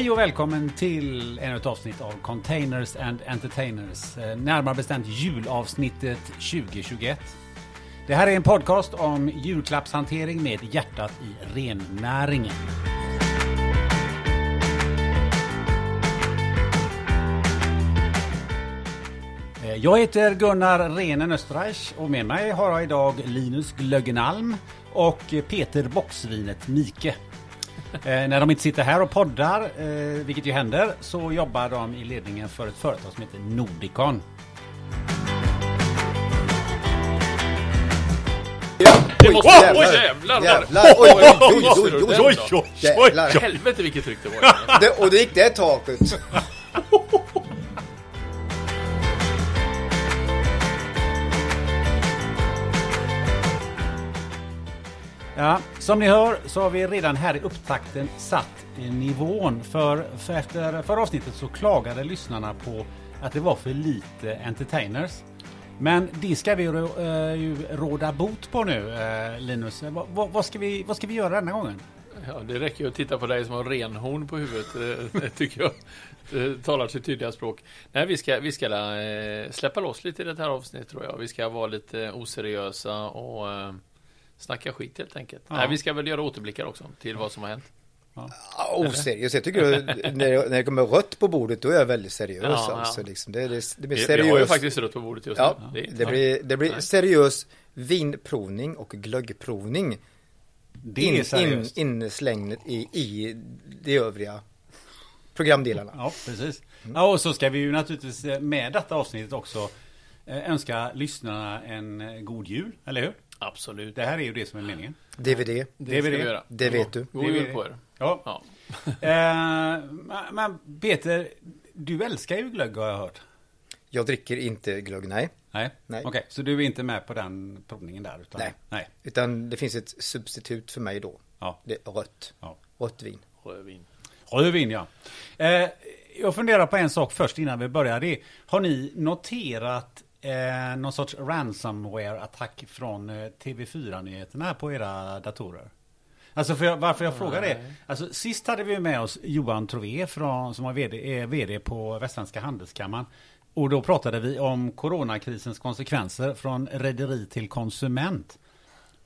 Hej och välkommen till ännu ett avsnitt av Containers and Entertainers. Eh, närmare bestämt julavsnittet 2021. Det här är en podcast om julklappshantering med hjärtat i rennäringen. Eh, jag heter Gunnar Renen Österreich och med mig har jag idag Linus Glöggenalm och Peter Boxvinet Mike. Eh, när de inte sitter här och poddar, eh, vilket ju händer, så jobbar de i ledningen för ett företag som heter Nordicon. Det måste... Oj, Oj, jävlar! jävlar! Jävlar! Oj, Oj, oj, oj, oj, oj, oj, oj, oj, oj. Jävlar! Helvete vilket tryck det var. Det, och det gick det taket. Ja, som ni hör så har vi redan här i upptakten satt nivån. För, för efter förra avsnittet så klagade lyssnarna på att det var för lite entertainers. Men det ska vi eh, ju, eh, råda bot på nu, eh, Linus. Vad, vad, vad, ska vi, vad ska vi göra denna gången? Ja, det räcker ju att titta på dig som har renhorn på huvudet. Eh, det tycker jag Det talar sitt tydliga språk. Nej, vi ska, vi ska eh, släppa loss lite i det här avsnittet tror jag. Vi ska vara lite oseriösa och snacka skit helt enkelt. Ja. Nej, vi ska väl göra återblickar också till vad som har hänt. Ja, Oseriös. Jag tycker att när, när det kommer rött på bordet då är jag väldigt seriös. Ja, ja. Alltså, liksom. det, det, det blir Vi, vi har ju seriös. faktiskt rött på bordet just Ja, nu. det blir, det blir seriös vinprovning och glöggprovning. Det In, är in, seriöst. inslängt i, i de övriga programdelarna. Ja, precis. Ja, och så ska vi ju naturligtvis med detta avsnittet också eh, önska lyssnarna en eh, god jul, eller hur? Absolut. Det här är ju det som är meningen. DVD, Det vi det. göra. det vet du. Jul vill- på er. Ja. Ja. Eh, men Peter, du älskar ju glögg har jag hört. Jag dricker inte glögg, nej. Nej, Nej. okej, så du är inte med på den provningen där? Utan, Nej. nej. Utan det finns ett substitut för mig då. Ja. Det är rött. Ja. Rött vin. Rödvin. Rödvin ja. Eh, jag funderar på en sak först innan vi börjar. Det är, har ni noterat eh, någon sorts ransomware-attack från eh, TV4-nyheterna här på era datorer? Alltså jag, varför jag frågar det. Alltså sist hade vi med oss Johan Trové från, som var vd, är vd på Västsvenska Handelskammaren. Och då pratade vi om coronakrisens konsekvenser från rederi till konsument.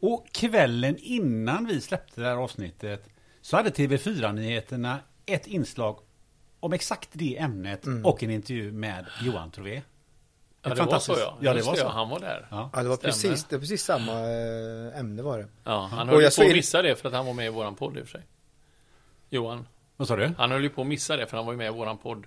Och kvällen innan vi släppte det här avsnittet så hade TV4-nyheterna ett inslag om exakt det ämnet och en intervju med Johan Trové. Ja, det var så fantastiskt- ja. Ja, det Just var så. Han var där. Ja. Ja, det var Stämmer. precis, det var precis samma eh, ämne var det. Ja, han höll ju jag på att missa det för att han var med i våran podd i och för sig. Johan. Vad sa du? Han höll ju på att missa det för han var ju med i våran podd.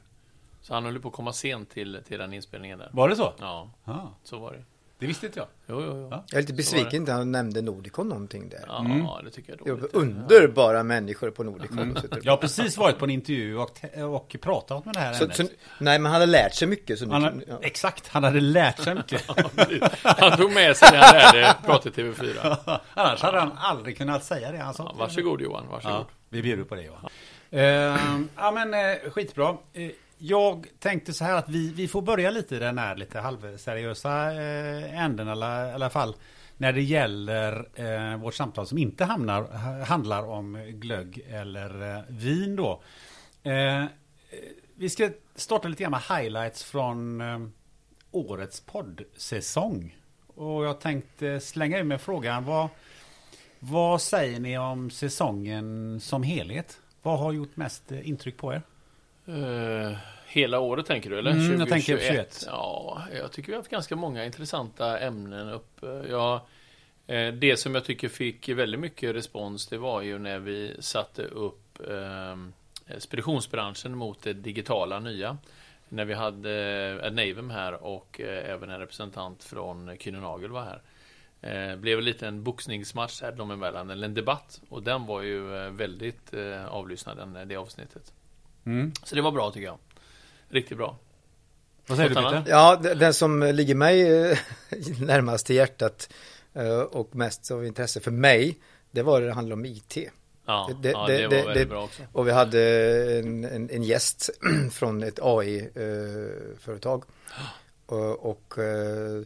Så han höll på att komma sent till, till den inspelningen där. Var det så? Ja, Ja, så var det. Det visste inte jag. Jo, jo, jo. Ja. Jag är lite besviken inte han nämnde Nordicon någonting där. Ja, det tycker jag är underbara människor på Nordicon. Så, Jag har precis varit på en intervju och, och pratat med det här så, ämnet. så, nej, men han hade lärt sig mycket. Så han, har- ja. Exakt, han hade lärt sig mycket. Han tog med sig det han lärde prata i TV4. Annars hade han aldrig kunnat säga det. Han sa Ja, varsågod Johan, varsågod. Ja, vi bjuder på det Johan. Uh, ja men eh, skitbra. Eh, jag tänkte så här att vi, vi får börja lite i den här lite halvseriösa eh, änden eller alla, i alla fall. När det gäller eh, vårt samtal som inte hamnar, handlar om glögg eller eh, vin då. Eh, vi ska starta lite grann med highlights från eh, årets poddsäsong. Och jag tänkte slänga ur med frågan vad, vad säger ni om säsongen som helhet? Vad har gjort mest eh, intryck på er? Eh, hela året tänker du eller? Mm, jag tänker 21. Ja, jag tycker vi har haft ganska många intressanta ämnen upp. Ja, eh, det som jag tycker fick väldigt mycket respons det var ju när vi satte upp eh, speditionsbranschen mot det digitala nya. När vi hade Ed Navem här och eh, även en representant från Kühne var här. Eh, blev lite en boxningsmatch här dem emellan, eller en debatt. Och den var ju eh, väldigt eh, avlyssnad, det avsnittet. Mm. Så det var bra tycker jag. Riktigt bra. Vad säger du Peter? Ja, den som ligger mig eh, närmast till hjärtat eh, och mest av intresse för mig, det var det det handlade om IT. Ja, Det- ja, det- det, det- var väldigt det- bra också. Och vi hade en, en, en gäst från ett AI-företag. Och, och eh,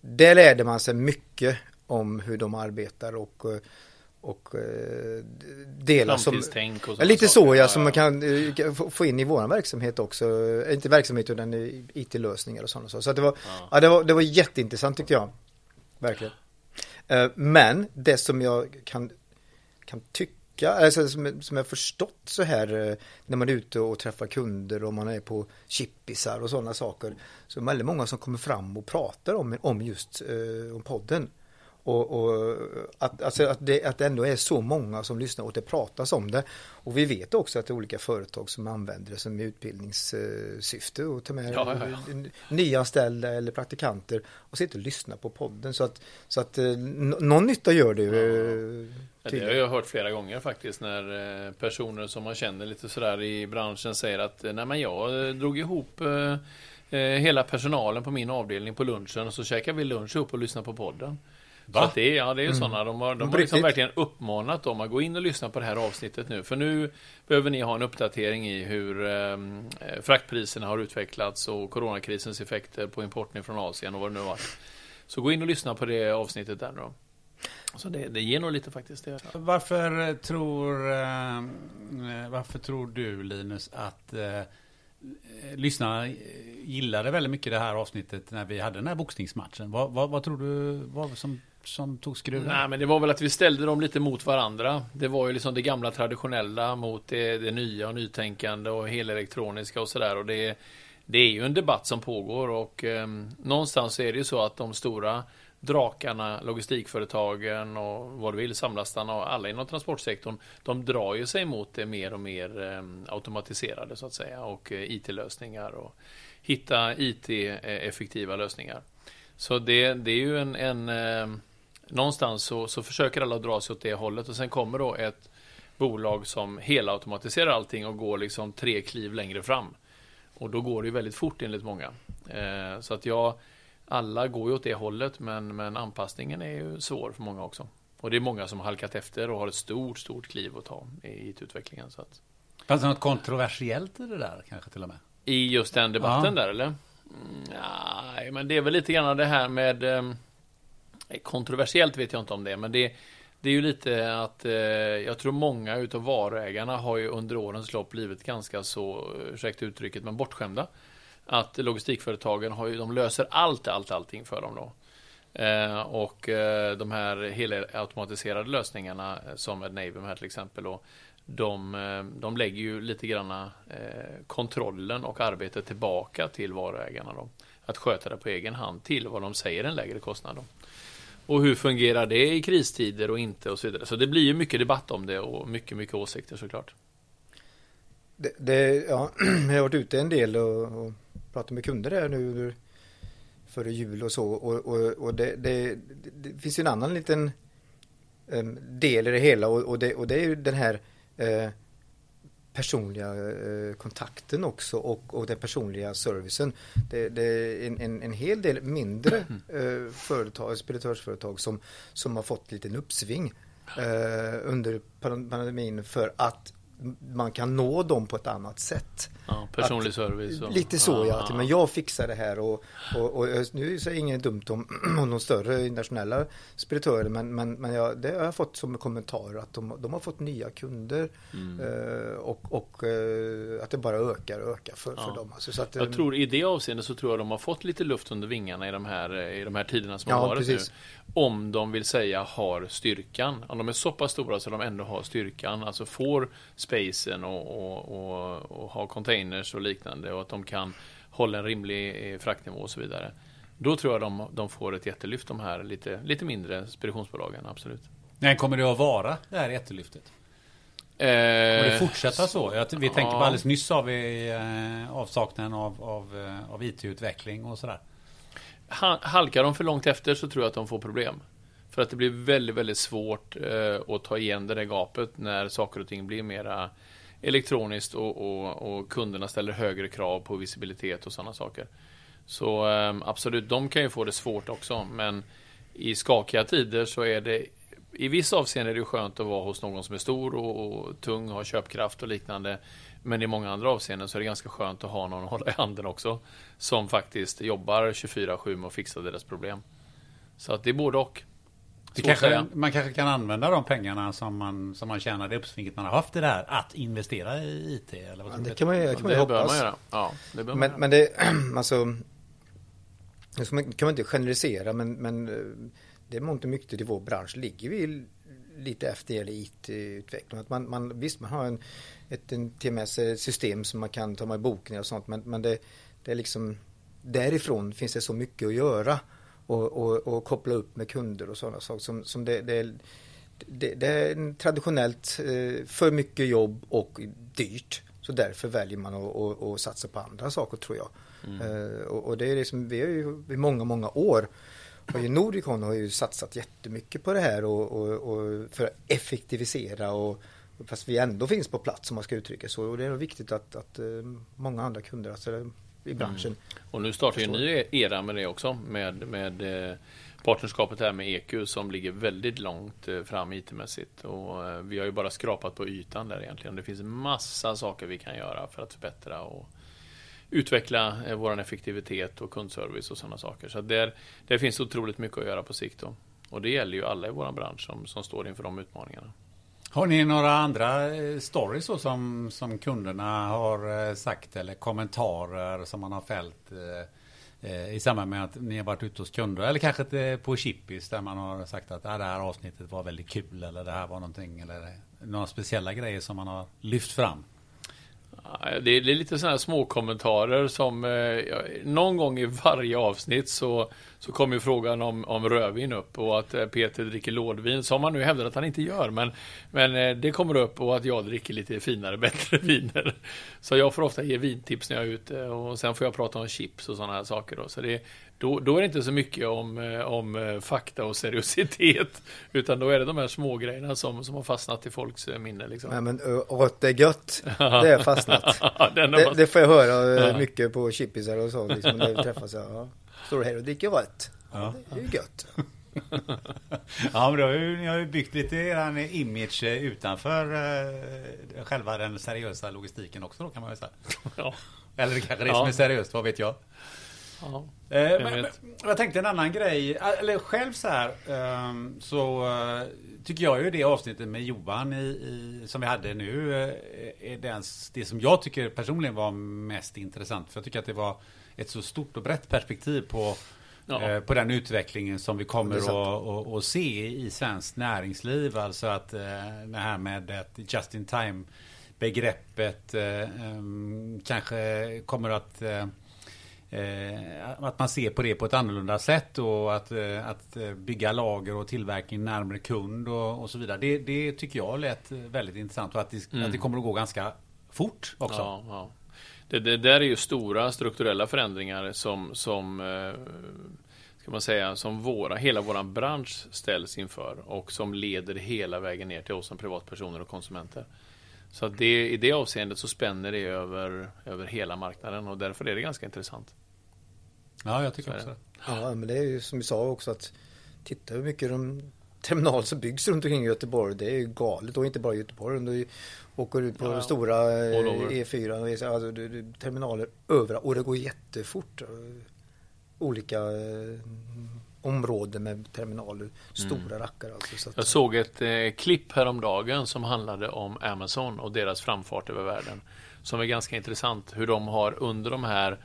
där lärde man sig mycket om hur de arbetar och, eh, och eh, delar som... Och Ja, lite så ja, som man kan eh, få- in i våran verksamhet också. Eh, Inte verksamhet utan IT-lösningar och sådana saker. Så det var, Ja. ja, det var, det var jätteintressant tyckte jag. Verkligen. Eh, Men det som jag kan, kan tycka, alltså som, som jag förstått så här eh, när man är ute och träffar kunder och man är på chippisar och sådana saker. Så är det väldigt många som kommer fram och pratar om, om just eh, om podden. Och, och att, alltså att, det, att det ändå är så många som lyssnar och det pratas om det. Och vi vet också att det är olika företag som använder det som utbildningssyfte och tar med Ja, ja, ja. nyanställda eller praktikanter och sitter och lyssnar på podden. Så att, så att eh, någon nytta gör det ju. eh, Ja, Det har jag hört flera gånger faktiskt när eh, personer som man känner lite sådär i branschen säger att eh, nej men jag eh, drog ihop eh, eh, hela personalen på min avdelning på lunchen och så käkade vi lunch ihop och lyssnade på podden. Så Va? att det ja, det är ju sådana. De har, de har liksom verkligen uppmanat dem att gå in och lyssna på det här avsnittet nu. För nu behöver ni ha en uppdatering i hur eh, fraktpriserna har utvecklats och coronakrisens effekter på importen från Asien och vad det nu var. Så gå in och lyssna på det avsnittet där nu då. Så det, det ger nog lite faktiskt. Det. Varför eh, tror, eh, eh, varför tror du Linus att eh, eh, lyssnarna gillade väldigt mycket det här avsnittet när vi hade den här boxningsmatchen? Vad, vad, vad tror du var som, som tog skruven? Nej, men det var väl att vi ställde dem lite mot varandra. Det var ju liksom det gamla traditionella mot det, det nya och nytänkande och helelektroniska och sådär. Och det, det är ju en debatt som pågår och eh, någonstans är det ju så att de stora drakarna, logistikföretagen och vad du vill, samlastarna och alla inom transportsektorn, de drar ju sig mot det mer och mer eh, automatiserade så att säga och eh, IT-lösningar och hitta IT-effektiva eh, lösningar. Så det, det är ju en, en eh, någonstans så, så försöker alla dra sig åt det hållet och sen kommer då ett bolag som helautomatiserar allting och går liksom tre kliv längre fram. Och då går det ju väldigt fort enligt många. Eh, så att jag, alla går ju åt det hållet men, men anpassningen är ju svår för många också. Och det är många som har halkat efter och har ett stort, stort kliv att ta i IT-utvecklingen. Så att, Fanns det något kontroversiellt i det där kanske till och med? I just den debatten Ja. där eller? Mm, Nej, men det är väl lite grann det här med eh, Eh, kontroversiellt vet jag inte om det, men det, det är ju lite att eh, jag tror många utav varuägarna har ju under årens lopp blivit ganska så, eh, ursäkta uttrycket, men bortskämda. Att logistikföretagen har ju, de löser allt, allt, allting för dem då. Eh, och eh, de här helautomatiserade lösningarna eh, som Adnavium här till exempel och de, de lägger ju lite granna eh, kontrollen och arbetet tillbaka till varuägarna då. Att sköta det på egen hand till vad de säger en lägre kostnad då. Och hur fungerar det i kristider och inte och så vidare. Så det blir ju mycket debatt om det och mycket, mycket åsikter såklart. Det, det, ja, jag har varit ute en del och, och pratat med kunder där nu före jul och så. Och, och, och det, det, det finns ju en annan liten del i det hela och, och, det, och det är ju den här eh, personliga eh, kontakten också och, och den personliga servicen. Det, det är en, en, en hel del mindre eh, företag, speditörsföretag som, som har fått en liten uppsving eh, under pan- pandemin för att man kan nå dem på ett annat sätt. Ja, personlig service. Och, Lite så ja, att, men jag fixar det här och, och, och nu är det inget dumt om, om de större internationella speditörer men, men, men jag, det har jag fått som kommentar att de, de har fått nya kunder Mm. eh, och, och eh, att det bara ökar och ökar för, för Ja. dem. Alltså, så att, Jag eh, tror i det avseendet så tror jag de har fått lite luft under vingarna i de här, i de här tiderna som Ja, har varit precis. nu. Om de vill säga har styrkan. Om de är så pass stora så de ändå har styrkan. Alltså får spacen och, och, och, och har containers och liknande. Och att de kan hålla en rimlig eh, fraktnivå och så vidare. Då tror jag de, de får ett jättelyft de här lite, lite mindre speditionsbolagen, absolut. Nej, kommer det att vara det här jättelyftet? Eh, Kommer det fortsätta så? Jag, vi tänkte ja. på alldeles nyss har vi eh, avsaknaden av, av, av IT-utveckling och sådär. Halkar de för långt efter så tror jag att de får problem. För att det blir väldigt, väldigt svårt eh, att ta igen det där gapet när saker och ting blir mera elektroniskt och, och, och kunderna ställer högre krav på visibilitet och sådana saker. Så eh, absolut, de kan ju få det svårt också, men i skakiga tider så är det i vissa avseenden är det skönt att vara hos någon som är stor och, och tung, har köpkraft och liknande. Men i många andra avseenden så är det ganska skönt att ha någon att hålla i handen också. Som faktiskt jobbar 24-7 med att fixa deras problem. Så att det är både och. Kanske, man kanske kan använda de pengarna som man, som man tjänar, det uppsvinget man har haft i det här, att investera i IT? Eller vad Ja, det kan man, kan man ju Det bör hoppas. man göra. Ja, det bör man Men, göra. men det, alltså, det kan man inte generalisera men, men eh, det är mångt och mycket i vår bransch ligger vi lite efter i IT-utveckling. Att man, man, visst, man har en, ett TMS-system som man kan ta med bokningar och sånt men, men det, det är liksom därifrån finns det så mycket att göra och, och, och koppla upp med kunder och sådana saker som, som det, det, är- det, det är traditionellt eh, för mycket jobb och dyrt. Så därför väljer man att, att, att satsa på andra saker tror jag. Eh, och, och det är det som vi har ju i många, många år och ju Nordicon har ju satsat jättemycket på det här och, och, och för att effektivisera och fast vi ändå finns på plats om man ska uttrycka så. Och det är nog viktigt att, att eh, många andra kunder alltså, i branschen Och nu startar ju en ny era med det också. Med, med eh, partnerskapet här med EQ som ligger väldigt långt eh, fram IT-mässigt. Och vi har ju bara skrapat på ytan där egentligen. Det finns massa saker vi kan göra för att förbättra och utveckla vår effektivitet och kundservice och sådana saker. Så där, där finns otroligt mycket att göra på sikt. Då. Och det gäller ju alla i vår bransch som, som står inför de utmaningarna. Har ni några andra eh, stories så som, som kunderna har eh, sagt eller kommentarer som man har fällt eh, eh, i samband med att ni har varit ute hos kunder eller kanske på Chippis där man har sagt att ah, det här avsnittet var väldigt kul eller det här var någonting eller några speciella grejer som man har lyft fram. Det är, lite sådana små kommentarer som eh, ja, någon gång i varje avsnitt så, så kommer ju frågan om, om rödvin upp och att eh, Peter dricker lådvin som han nu hävdar att han inte gör men, men eh, det kommer upp och att jag dricker lite finare, bättre viner. Så jag får ofta ge vintips när jag är ute och sen får jag prata om chips och sådana här saker då. Så det, då, då är det inte så mycket om, eh, om eh, fakta och seriositet utan då är det de här små grejerna som, som har fastnat i folks eh, minne liksom. Nej men ö, åt det är gött. Det är fastnat. Det, det får jag höra mycket på chippisar och så liksom, när vi träffas. Ja. Står du här och dricker rött? Ja, det är ju gött. Ja, men då har ju, ni har ju byggt lite eran image utanför eh, själva den seriösa logistiken också då kan man väl säga. Ja. Eller det kanske det Ja. som är seriöst, vad vet jag. Ja. Eh, Vem men, jag tänkte en annan grej, eh, eller själv så här, ehm, så eh, tycker jag ju det avsnittet med Johan i, i, som vi hade nu är den, det som jag tycker personligen var mest intressant. För jag tycker att det var ett så stort och brett perspektiv på, Ja. på den utvecklingen som vi Det kommer att, att, se i svenskt näringsliv. Alltså att det här med ett just in time begreppet eh, em, kanske kommer att att man ser på det på ett annorlunda sätt och att, eh, att eh, bygga lager och tillverkning närmare kund och, och så vidare. Det, det tycker jag lät eh, väldigt intressant och att det, Mm. att det kommer att gå ganska fort också. Ja, ja. Det, det där är ju stora strukturella förändringar som, som eh, ska man säga, som våra, hela våran bransch ställs inför och som leder hela vägen ner till oss som privatpersoner och konsumenter. Så att det, i det avseendet så spänner det över, över hela marknaden och därför är det ganska intressant. Ja, jag tycker Så också det. Ja, men det är ju som vi sa också att titta hur mycket de terminaler som byggs runt omkring Göteborg. Det är ju galet och inte bara Göteborg. Du åker ut på Ja, stora eh, all over. E4 och E6, alltså, terminaler överallt och det går jättefort. eh, Olika områden med terminaler. Stora rackare alltså. Så Jag såg ett eh, klipp häromdagen som handlade om Amazon och deras framfart över världen. Som är ganska intressant hur de har under de här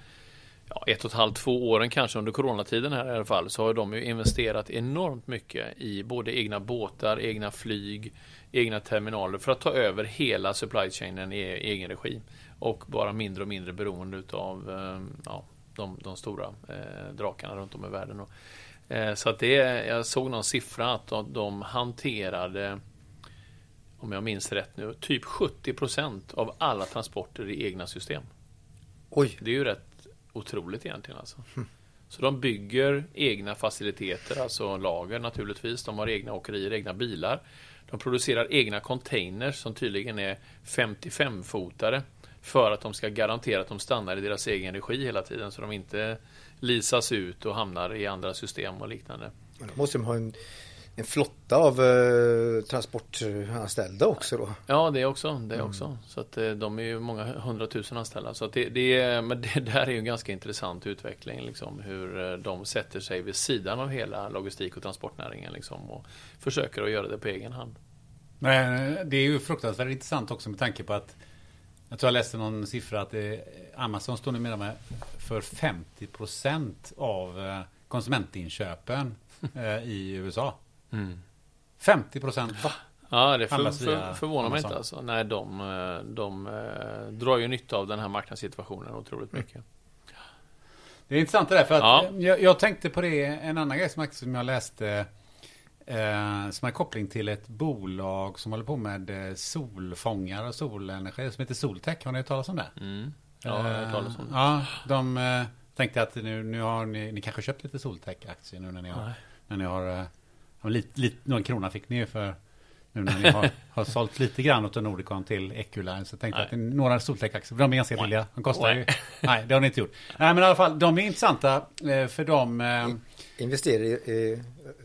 ja, ett och ett halvt, två åren kanske under coronatiden här i alla fall så har de ju investerat enormt mycket i både egna båtar, egna flyg, egna terminaler för att ta över hela supply chainen i egen regi och vara mindre och mindre beroende utav eh, ja, de, de stora eh, drakarna runt om i världen. Och, så att det, jag såg någon siffra att de, de hanterade om jag minns rätt nu, typ 70% av alla transporter i egna system. oj, Det är ju rätt otroligt egentligen alltså. Så de bygger egna faciliteter, alltså lager naturligtvis. De har egna åkerier, egna bilar. De producerar egna containers som tydligen är 55-fotare. För att de ska garantera att de stannar i deras egen regi hela tiden. Så de inte leasas ut och hamnar i andra system och liknande. men då måste de ha en, en flotta av eh, transportanställda också då. Ja, det också. Det också. Så att eh, de är ju många hundratusen anställda. Så att det, det, är, men det där är ju en ganska intressant utveckling. Liksom, hur eh, de sätter sig vid sidan av hela logistik och transportnäringen. Liksom, och försöker att göra det på egen hand. Men det är ju fruktansvärt intressant också med tanke på att jag tror jag läste någon siffra att det, Amazon står numera med för 50 procent av eh, konsumentinköpen eh, i USA. Mm. 50 procent. Ja, det för, för, förvånar mig inte alltså. Nej, de, eh, de drar ju nytta av den här marknadssituationen otroligt mycket. Det är intressant det där för att Ja. jag, jag tänkte på det, en annan grej som jag läste eh, som har koppling till ett bolag som håller på med eh, solfångare och solenergi som heter Soltech. Har ni hört talas om det? Mm. Ja, jag har hört talas om det. Ja, de eh, tänkte att nu, nu har ni, ni kanske köpt lite Soltech-aktier nu när ni har, Nej. när ni har, eh, lite, lite, någon krona fick ni ju för nu när ni har, har sålt lite grann åt Nordicon till Eculine så tänkte jag att det är några Soltech-aktier, för de är ganska billiga. De kostar ju... Nej, det har ni inte gjort. Nej, men i alla fall, de är intressanta eh, för de... eh, Investerar i eh,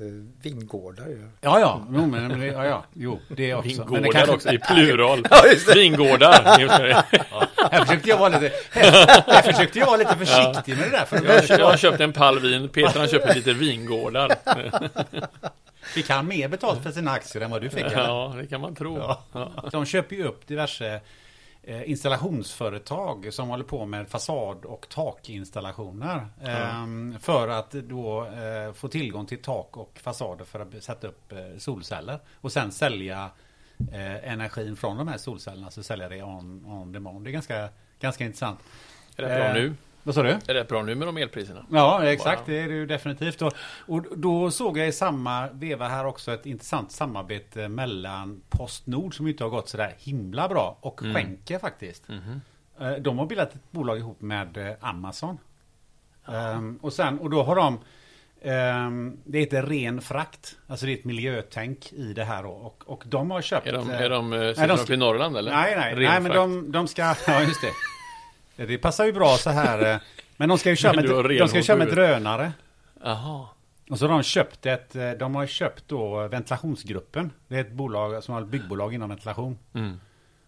eh, vingårdar. Ja. Ja, jo, men, ja, ja, jo, det också. Men det Vingårdar kanske- också, i plural. Ja. Vingårdar. Här försökte jag vara lite, här försökte jag vara lite försiktig med det där. För Jag har, köpt, jag har köpt en pall vin. Peter har köpt lite vingårdar. fick han mer betalt för sina aktier än vad du fick? eller? Ja, det kan man tro. Ja. De köper ju upp diverse eh, installationsföretag som håller på med fasad och takinstallationer. ehm, För att då eh, få tillgång till tak och fasader för att sätta upp eh, solceller. Och sen sälja energin från de här solcellerna. Så sälja det on, on demand. Det är ganska, ganska intressant. Är det bra nu? Vad sa du? Är det bra nu med de elpriserna? Ja, exakt. Det är det ju definitivt. Och, och då såg jag i samma veva här också ett intressant samarbete mellan Postnord som inte har gått sådär himla bra och Mm. Schenker faktiskt. Eh, De har bildat ett bolag ihop med eh, Amazon. Ehm, och sen, och då har de ehm, det heter ren frakt. Alltså det är ett miljötänk i det här. Och, och de har köpt... Är de, är de, eh, de de ska- uppe i Norrland eller? Nej, nej, nej men de, de ska... Ja, just det. Det passar ju bra så här. eh, Men de ska ju köra med, de ska köra med drönare. Jaha. Och så har de köpt ett, eh, de har köpt då ventilationsgruppen. Det är ett bolag som har ett byggbolag inom ventilation. Mm.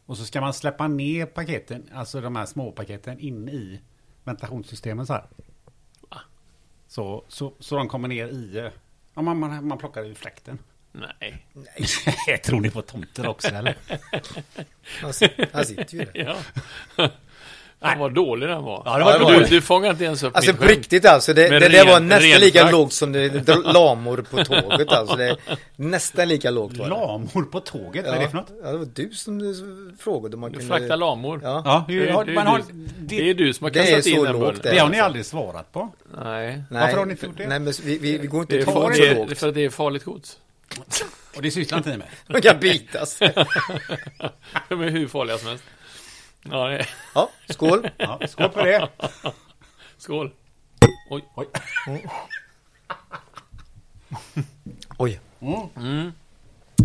Och så ska man släppa ner paketen, alltså de här små paketen in i ventilationssystemen så här. Så, så, så de kommer ner i, eh, ja, man, man, man plockar ur fläkten. Nej. Tror ni på tomter också eller? Han, sit- han sitter ju där. Ja. Fan vad dålig den var. Ja, det var Ja, det var du, det. du fångar inte ens upp Alltså på riktigt alltså. Det, det, det var ren- nästan ren lika lågt som det, lamor på tåget alltså. Det är nästan lika lågt var det. Lamor på tåget, vad är det för något? Ja, det var du som frågade om man Du kunde... fraktar lamor. Ja. Ja, Det, är- det, är man har, du, det är det, du som har det är kastat in så den lågt bollen. det. det har ni aldrig svarat på. Nej. Nej, Varför har ni inte gjort det? Nej, men vi, vi, vi går inte Det är, det det, så är, lågt. för att det är farligt gods. Och det sysslar inte ni med. De kan bitas. De är hur farliga som helst. Ja, det. Ja, skål. Ja, skål på det. Skål. Oj. Oj. Oj. Mm.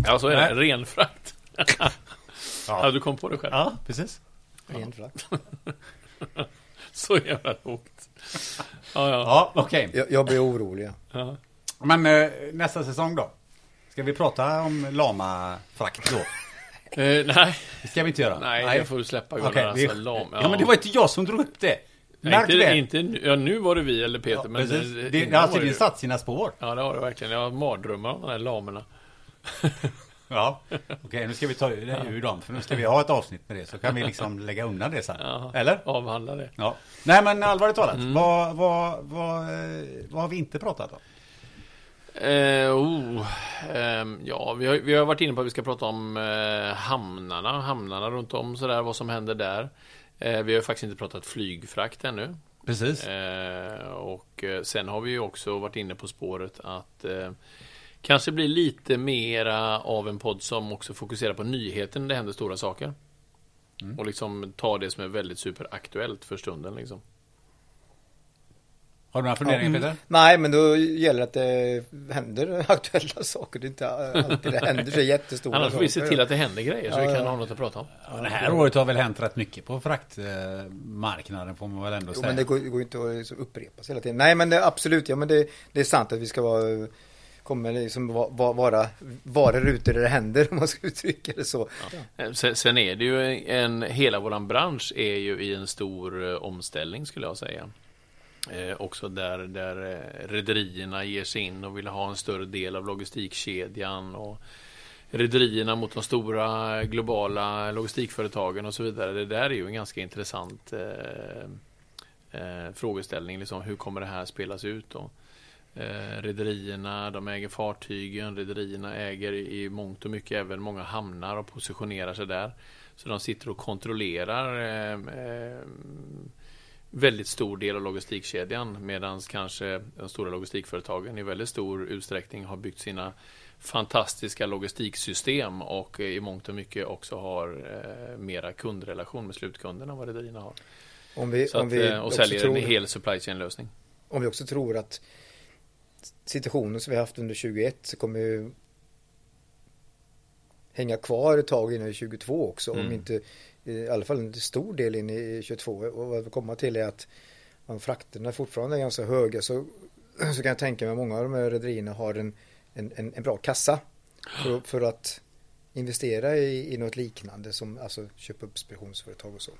Ja, så är det. Nej. Ren frakt. Ja, du kom på det själv. Ja, precis. Ren frakt. Så jävla lågt. Ja, ja. Ja, okej. Jag, jag blir orolig. ja. ja. Men eh, nästa säsong då? Ska vi prata om lama-frakt då? Eh, nej, Det ska vi inte göra. nej, det får du släppa Gunnar. Okej, vi- alltså, lam. ja. men det var inte jag som drog upp det. Nej, Märk inte, det. inte, ja, nu var det vi eller Peter, Ja, men precis. det, det tydligen det- satt sina spår. Ja, det har det verkligen. Jag har mardrömmar om de här lamerna. Ja. Okej, nu ska vi ta det ur dem. För nu ska vi ha ett avsnitt med det. Så kan vi liksom lägga undan det sen. Ja. Eller? Avhandla det. Ja. Nej, men allvarligt talat. Mm. Vad, vad, vad, eh, vad har vi inte pratat om? Eh, oh, ehm, ja, vi har, vi har varit inne på att vi ska prata om eh, hamnarna, hamnarna runt om sådär, vad som händer där. Eh, vi har faktiskt inte pratat flygfrakt ännu. Precis. Eh, och eh, sen har vi ju också varit inne på spåret att eh, kanske bli lite mera av en podd som också fokuserar på nyheten när det händer stora saker. Mm. Och liksom ta det som är väldigt superaktuellt för stunden liksom. Har du några funderingar Ja, Peter? Nej, men då gäller det att det händer aktuella saker. Det är inte alltid det händer så jättestora Annars får vi se till att det händer grejer så Ja, vi kan ja. ha något att prata om. Ja, det här året har väl hänt rätt mycket på fraktmarknaden får man väl ändå Jo, säga. men det går, det går inte att liksom upprepas hela tiden. Nej, men det, absolut, ja, men det, det är sant att vi ska vara kommer liksom va- vara varor ute där det händer om man ska uttrycka det så. Eh, Sen, sen är det ju en, hela våran bransch är ju i en stor eh, omställning skulle jag säga. Eh, också där, där eh, rederierna ger sig in och vill ha en större del av logistikkedjan och rederierna mot de stora eh, globala logistikföretagen och så vidare. Det där är ju en ganska intressant eh, eh, frågeställning. Liksom, hur kommer det här spelas ut då? Eh, rederierna, de äger fartygen, rederierna äger i mångt och mycket även många hamnar och positionerar sig där. Så de sitter och kontrollerar eh, eh, väldigt stor del av logistikkedjan medan kanske de stora logistikföretagen i väldigt stor utsträckning har byggt sina fantastiska logistiksystem och i mångt och mycket också har eh, mera kundrelation med slutkunderna än vad rederierna har. Om vi, Så om att, vi eh, och säljer tror, en hel supply chain-lösning. om vi också tror att situationen som vi haft under 21 så kommer ju hänga kvar ett tag innan 22 också. Om Mm. inte i alla fall en stor del in i 22. Och vad vi kommer till är att om frakterna fortfarande är ganska höga så, så kan jag tänka mig att många av de här rederierna har en, en, en, en bra kassa för, för att investera i, i något liknande som alltså köpa upp speditionsföretag och så.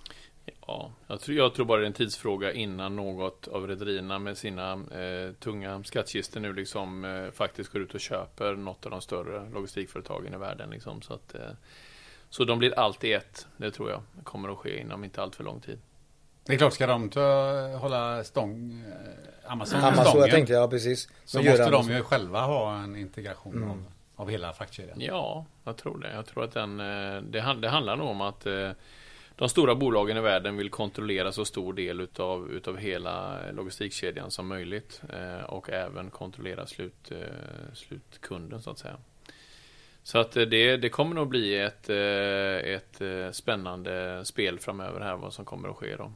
Ja, jag tror, jag tror bara det är en tidsfråga innan något av rederierna med sina eh, tunga skattkistor nu liksom eh, faktiskt går ut och köper något av de större logistikföretagen i världen. Liksom, så, att, eh, så de blir alltid ett. Det tror jag kommer att ske inom inte allt för lång tid. Det är klart, ska de ta, hålla stång, eh, Amazon Amazon, jag stången, tänkte, ja precis. så måste de Amazon. ju själva ha en integration Mm. av, av hela fraktkedjan. Ja, jag tror det. Jag tror att den, eh, det, det handlar nog om att eh, de stora bolagen i världen vill kontrollera så stor del utav, utav hela logistikkedjan som möjligt och även kontrollera slut, slutkunden så att säga. Så att eh, det, det kommer nog bli ett, eh, ett eh, spännande spel framöver här vad som kommer att ske då.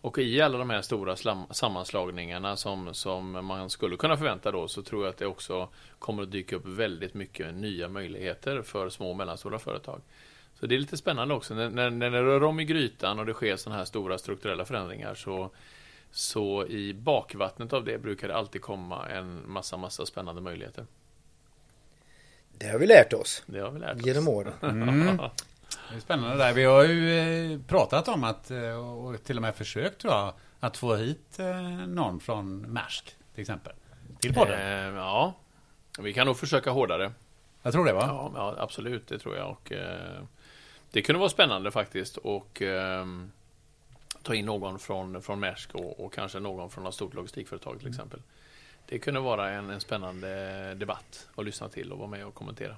Och i alla de här stora slam, sammanslagningarna som, som man skulle kunna förvänta då så tror jag att det också kommer att dyka upp väldigt mycket nya möjligheter för små och mellanstora företag. Så det är lite spännande också. När, när, när det rör om i grytan och det sker sådana här stora strukturella förändringar så, så i bakvattnet av det brukar det alltid komma en massa, massa spännande möjligheter. Det har vi lärt oss Det har vi lärt oss. genom åren. Mm. Det är spännande där. Vi har ju eh, pratat om att, eh, och till och med försökt tror jag, att få hit eh, någon från Maersk till exempel. Till podden. Eh, ja, vi kan nog försöka hårdare. Jag tror det va? Ja, ja absolut, det tror jag. Och, eh, det kunde vara spännande faktiskt. Och eh, ta in någon från, från Maersk och, och kanske någon från något stort logistikföretag till exempel. Det kunde vara en, en spännande debatt att lyssna till och vara med och kommentera.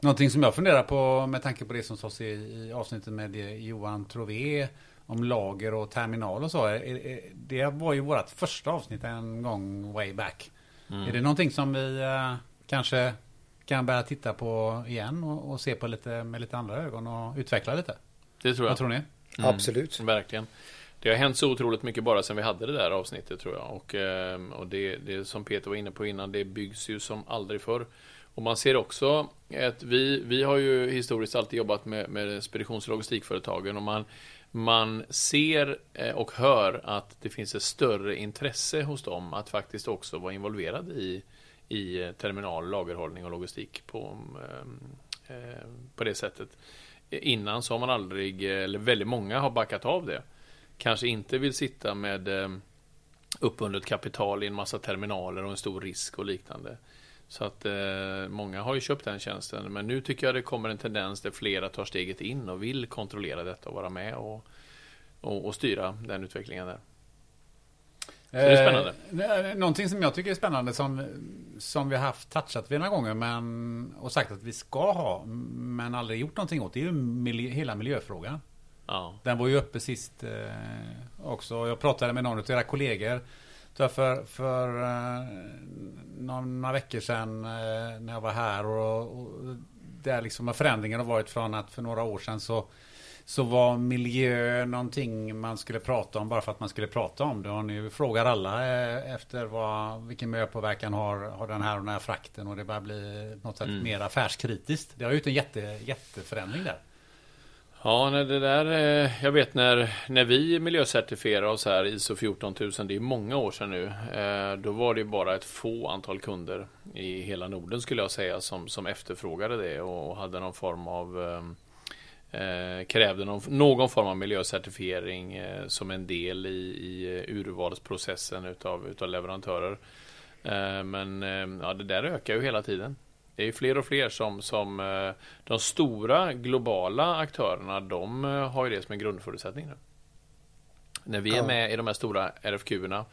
Någonting som jag funderar på med tanke på det som sades i, i avsnittet med Johan Trové om lager och terminal och så. Är, är, det var ju vårt första avsnitt en gång way back. Mm. Är det någonting som vi eh, kanske kan börja titta på igen och, och se på lite med lite andra ögon och utveckla lite? Det tror jag. Vad tror ni? Mm. Absolut. Verkligen. Det har hänt så otroligt mycket bara sen vi hade det där avsnittet tror jag. Och, ehm, och det, det som Peter var inne på innan, det byggs ju som aldrig förr. Och man ser också att vi, vi har ju historiskt alltid jobbat med, med speditions och logistikföretagen och man, man ser eh, och hör att det finns ett större intresse hos dem att faktiskt också vara involverad i, i eh, terminal, lagerhållning och logistik på, ehm, eh, på det sättet. Innan så har man aldrig, eller väldigt många har backat av det. Kanske inte vill sitta med eh, uppbundet kapital i en massa terminaler och en stor risk och liknande. Så att eh, många har ju köpt den tjänsten. Men nu tycker jag det kommer en tendens där flera tar steget in och vill kontrollera detta och vara med och, och, och styra den utvecklingen där. det är spännande. Eh, någonting som jag tycker är spännande som, som vi har haft touchat vid några gånger men, och sagt att vi ska ha men aldrig gjort någonting åt det är ju miljö, hela miljöfrågan. Ja. Den var ju uppe sist eh, också. Jag pratade med någon av era kollegor för, för eh, några veckor sedan eh, när jag var här. Och, och där liksom förändringen har varit från att för några år sedan så så var miljö någonting man skulle prata om bara för att man skulle prata om det. Och nu frågar alla eh, efter vad, vilken miljöpåverkan har, har den här och den här frakten. Och det börjar bli något sätt Mm. mer affärskritiskt. Det har ju gjort en jätte, jätteförändring där. Ja, nej, det där, eh, jag vet när, när vi miljöcertifierade oss här, ISO 14000, det är många år sedan nu, eh, då var det bara ett få antal kunder i hela Norden skulle jag säga som, som efterfrågade det och hade någon form av eh, eh, krävde någon, någon form av miljöcertifiering som en del i, i urvalsprocessen utav, utav leverantörer. Men ja, det där ökar ju hela tiden. Det är fler och fler som, som eh, de stora globala aktörerna, de eh, har ju det som en grundförutsättning. Nu. När vi är med i de här stora RFQ-erna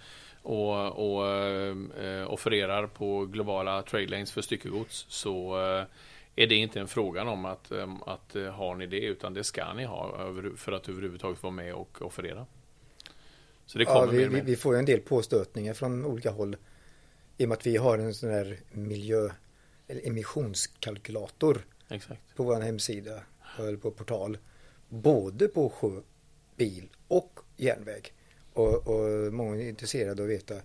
och, och äh, offererar på globala trade lanes för styckegods så äh, är det inte en fråga om att, att har ni det utan det ska ni ha för att överhuvudtaget vara med och offerera. Så det kommer ja, vi, vi, får en del påstötningar från olika håll i och med att vi har en sån här miljö emissionskalkylator Exakt. på vår hemsida eller på portal. Både på sjö, bil och järnväg. Och, och många är intresserade av att veta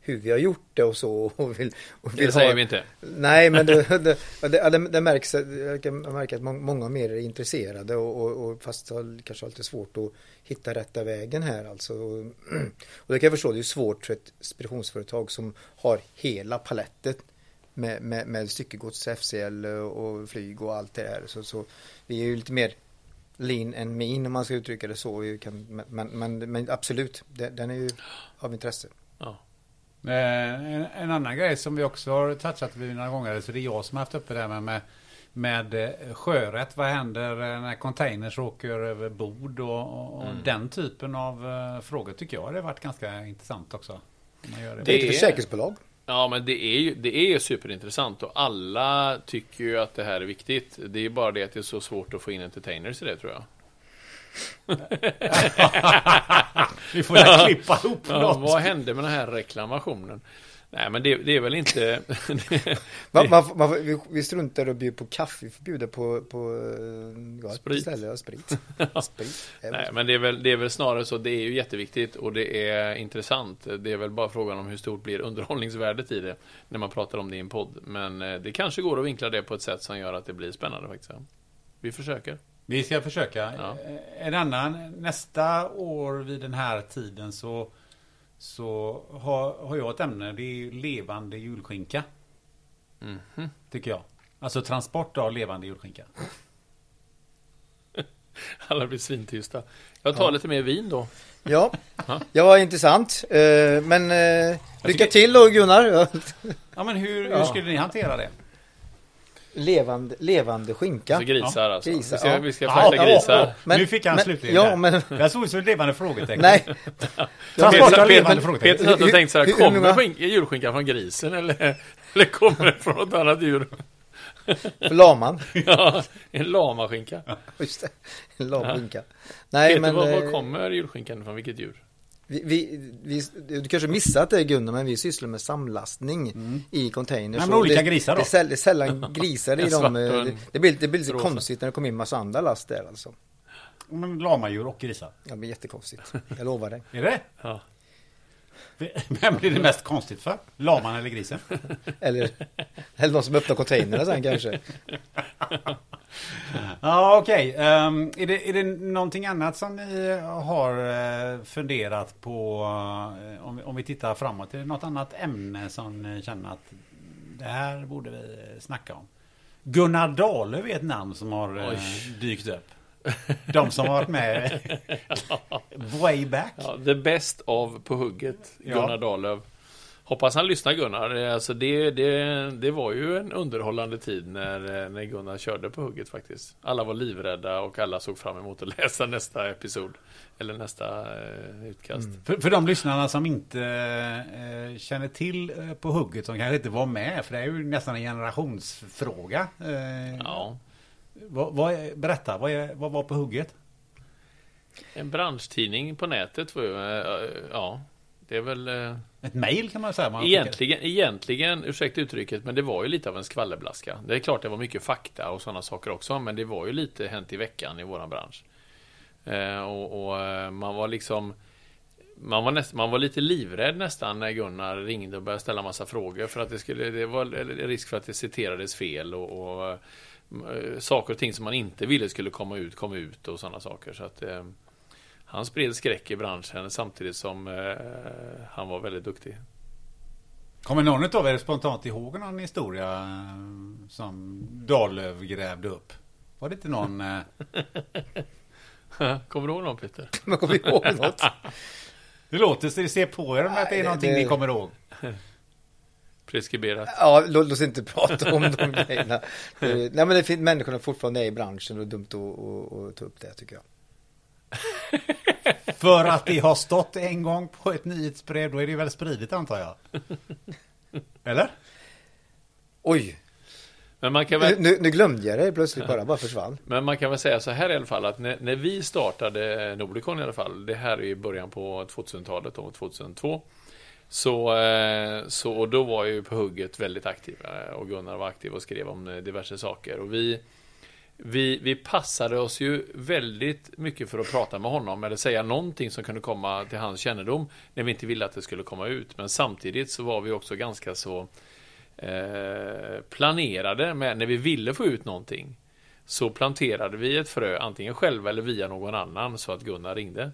hur vi har gjort det och så. Och vill, och vill det säger ha... vi inte. Nej, men det, det, det, det märks, jag märker att många mer är intresserade och, och, och fast har kanske alltid svårt att hitta rätta vägen här alltså. Och det kan jag förstå, det är svårt för ett speditionsföretag som har hela palettet med, med, med styckegods, FCL och flyg och allt det där. Så, så vi är ju lite mer lean än mean om man ska uttrycka det så. Vi kan, men, men, men absolut, den är ju av intresse. Ja. Eh, en, en, annan grej som vi också har touchat vid några gånger, så det är jag som har haft uppe det här med, med eh, sjörätt. Vad händer när containers åker över bord och, och mm. den typen av frågor tycker jag det har varit ganska intressant också. det, det är ett försäkringsbolag. Ja, men det är ju det är superintressant och alla tycker ju att det här är viktigt. Det är bara det att det är så svårt att få in entertainers i det tror jag. Vi får ja. klippa ihop ja, något. Vad hände med den här reklamationen? Nej, men det, det är väl inte... man, man, man, vi, vi struntar och bjuder på kaffe, vi får bjuda på, på ja, sprit. Ställe, sprit. sprit. Nej, men det är, väl, det är väl snarare så, det är ju jätteviktigt och det är intressant. Det är väl bara frågan om hur stort blir underhållningsvärdet i det när man pratar om det i en podd. Men eh, det kanske går att vinkla det på ett sätt som gör att det blir spännande faktiskt. Vi försöker. Vi ska försöka. Ja. En annan, nästa år vid den här tiden så så har, har jag ett ämne. Det är levande julskinka. Mm -hmm. Tycker jag. Alltså transport av levande julskinka. Alla blir svintysta. Jag tar ja. lite mer vin då. Ja, det var intressant. Eh, men eh, lycka till då Gunnar. Ja, men hur, hur skulle ni hantera det? Levande, levande skinka. Alltså grisar alltså. Grisar, vi ska, ja. vi ska frakta ja, grisar. Men, nu fick han slutligen ja, men, Jag såg som ett levande frågetecken. Nej. Transport av levande frågetecken. Peter satt och tänkte så här, kommer skink, julskinkan från grisen eller, eller kommer den från något annat djur? Laman. ja, en lamaskinka. Just det, en lamaskinka. Nej, Peter, men, var, var eh, kommer julskinkan från? Vilket djur? Vi, vi, vi, du kanske missat det Gunnar, men vi sysslar med samlastning mm. i containers. Men med olika det, grisar då? Det är, sällan grisar i dem. Det, det, blir, det blir lite konstigt när det kommer in massa andra last där alltså. Men lamadjur och grisar? Ja, det blir jättekonstigt. Jag lovar dig. är det? Ja. Vem blir det mest konstigt för? Laman eller grisen? eller, eller någon som öppnar containerna sen kanske. Ja, okej. Okay. Um, ehm, är, det, är det någonting annat som ni har uh, funderat på? Uh, om, om vi tittar framåt. Är det något annat ämne som ni känner att det här borde vi snacka om? Gunnar Dahlöf är ett namn som har uh, dykt upp. De som har varit med way back. Ja, the best of på hugget, Gunnar ja. Dahlöf. Hoppas han lyssnar Gunnar. Alltså det, det, det var ju en underhållande tid när, när Gunnar körde på hugget faktiskt. Alla var livrädda och alla såg fram emot att läsa nästa episod. Eller nästa eh, utkast. Mm. För, för de lyssnarna som inte eh, känner till eh, på hugget, som kanske inte var med, för det är ju nästan en generationsfråga. Eh, ja. Vad, vad är, berätta, vad, är, vad var på hugget? En branschtidning på nätet. Var ju, eh, ja, det är väl... Eh, Ett mejl kan man säga. Man egentligen, egentligen, ursäkta uttrycket, men det var ju lite av en skvallerblaska. Det är klart det var mycket fakta och sådana saker också, men det var ju lite hänt i veckan i våran bransch. Eh, och, och, man var liksom... Man var, näst, man var lite livrädd nästan när Gunnar ringde och började ställa massa frågor för att det skulle... Det var risk för att det citerades fel och, och saker och ting som man inte ville skulle komma ut, kom ut och sådana saker. Så att eh, han spred skräck i branschen samtidigt som eh, han var väldigt duktig. Kommer någon av er spontant ihåg någon historia eh, som Dahlöf grävde upp? Var det inte någon... eh, Kommer du ihåg någon Peter? Man kommer ihåg något. Det låter så det ser på er om att det är någonting det- ni kommer ihåg. Preskriberat. Ja, låt oss inte prata om de grejerna. Det- Nej men det finns människorna fortfarande är i branschen och dumt att, att, att ta upp det tycker jag. För att det har stått en gång på ett nyhetsbrev, då är det väl spridigt antar jag? Eller? Oj, Men man kan nu, väl, nu, nu glömde jag det plötsligt bara, bara försvann. men man kan väl säga så här i alla fall att när, när vi startade Nordicon i alla fall, det här är i början på 2000-talet och 2002. Så, eh, så och då var jag ju på hugget väldigt aktiv eh, och Gunnar var aktiv och skrev om eh, diverse saker. Och vi, vi, vi passade oss ju väldigt mycket för att prata med honom eller säga någonting som kunde komma till hans kännedom när vi inte ville att det skulle komma ut. Men samtidigt så var vi också ganska så eh, planerade med när vi ville få ut någonting så planterade vi ett frö antingen själva eller via någon annan så att Gunnar ringde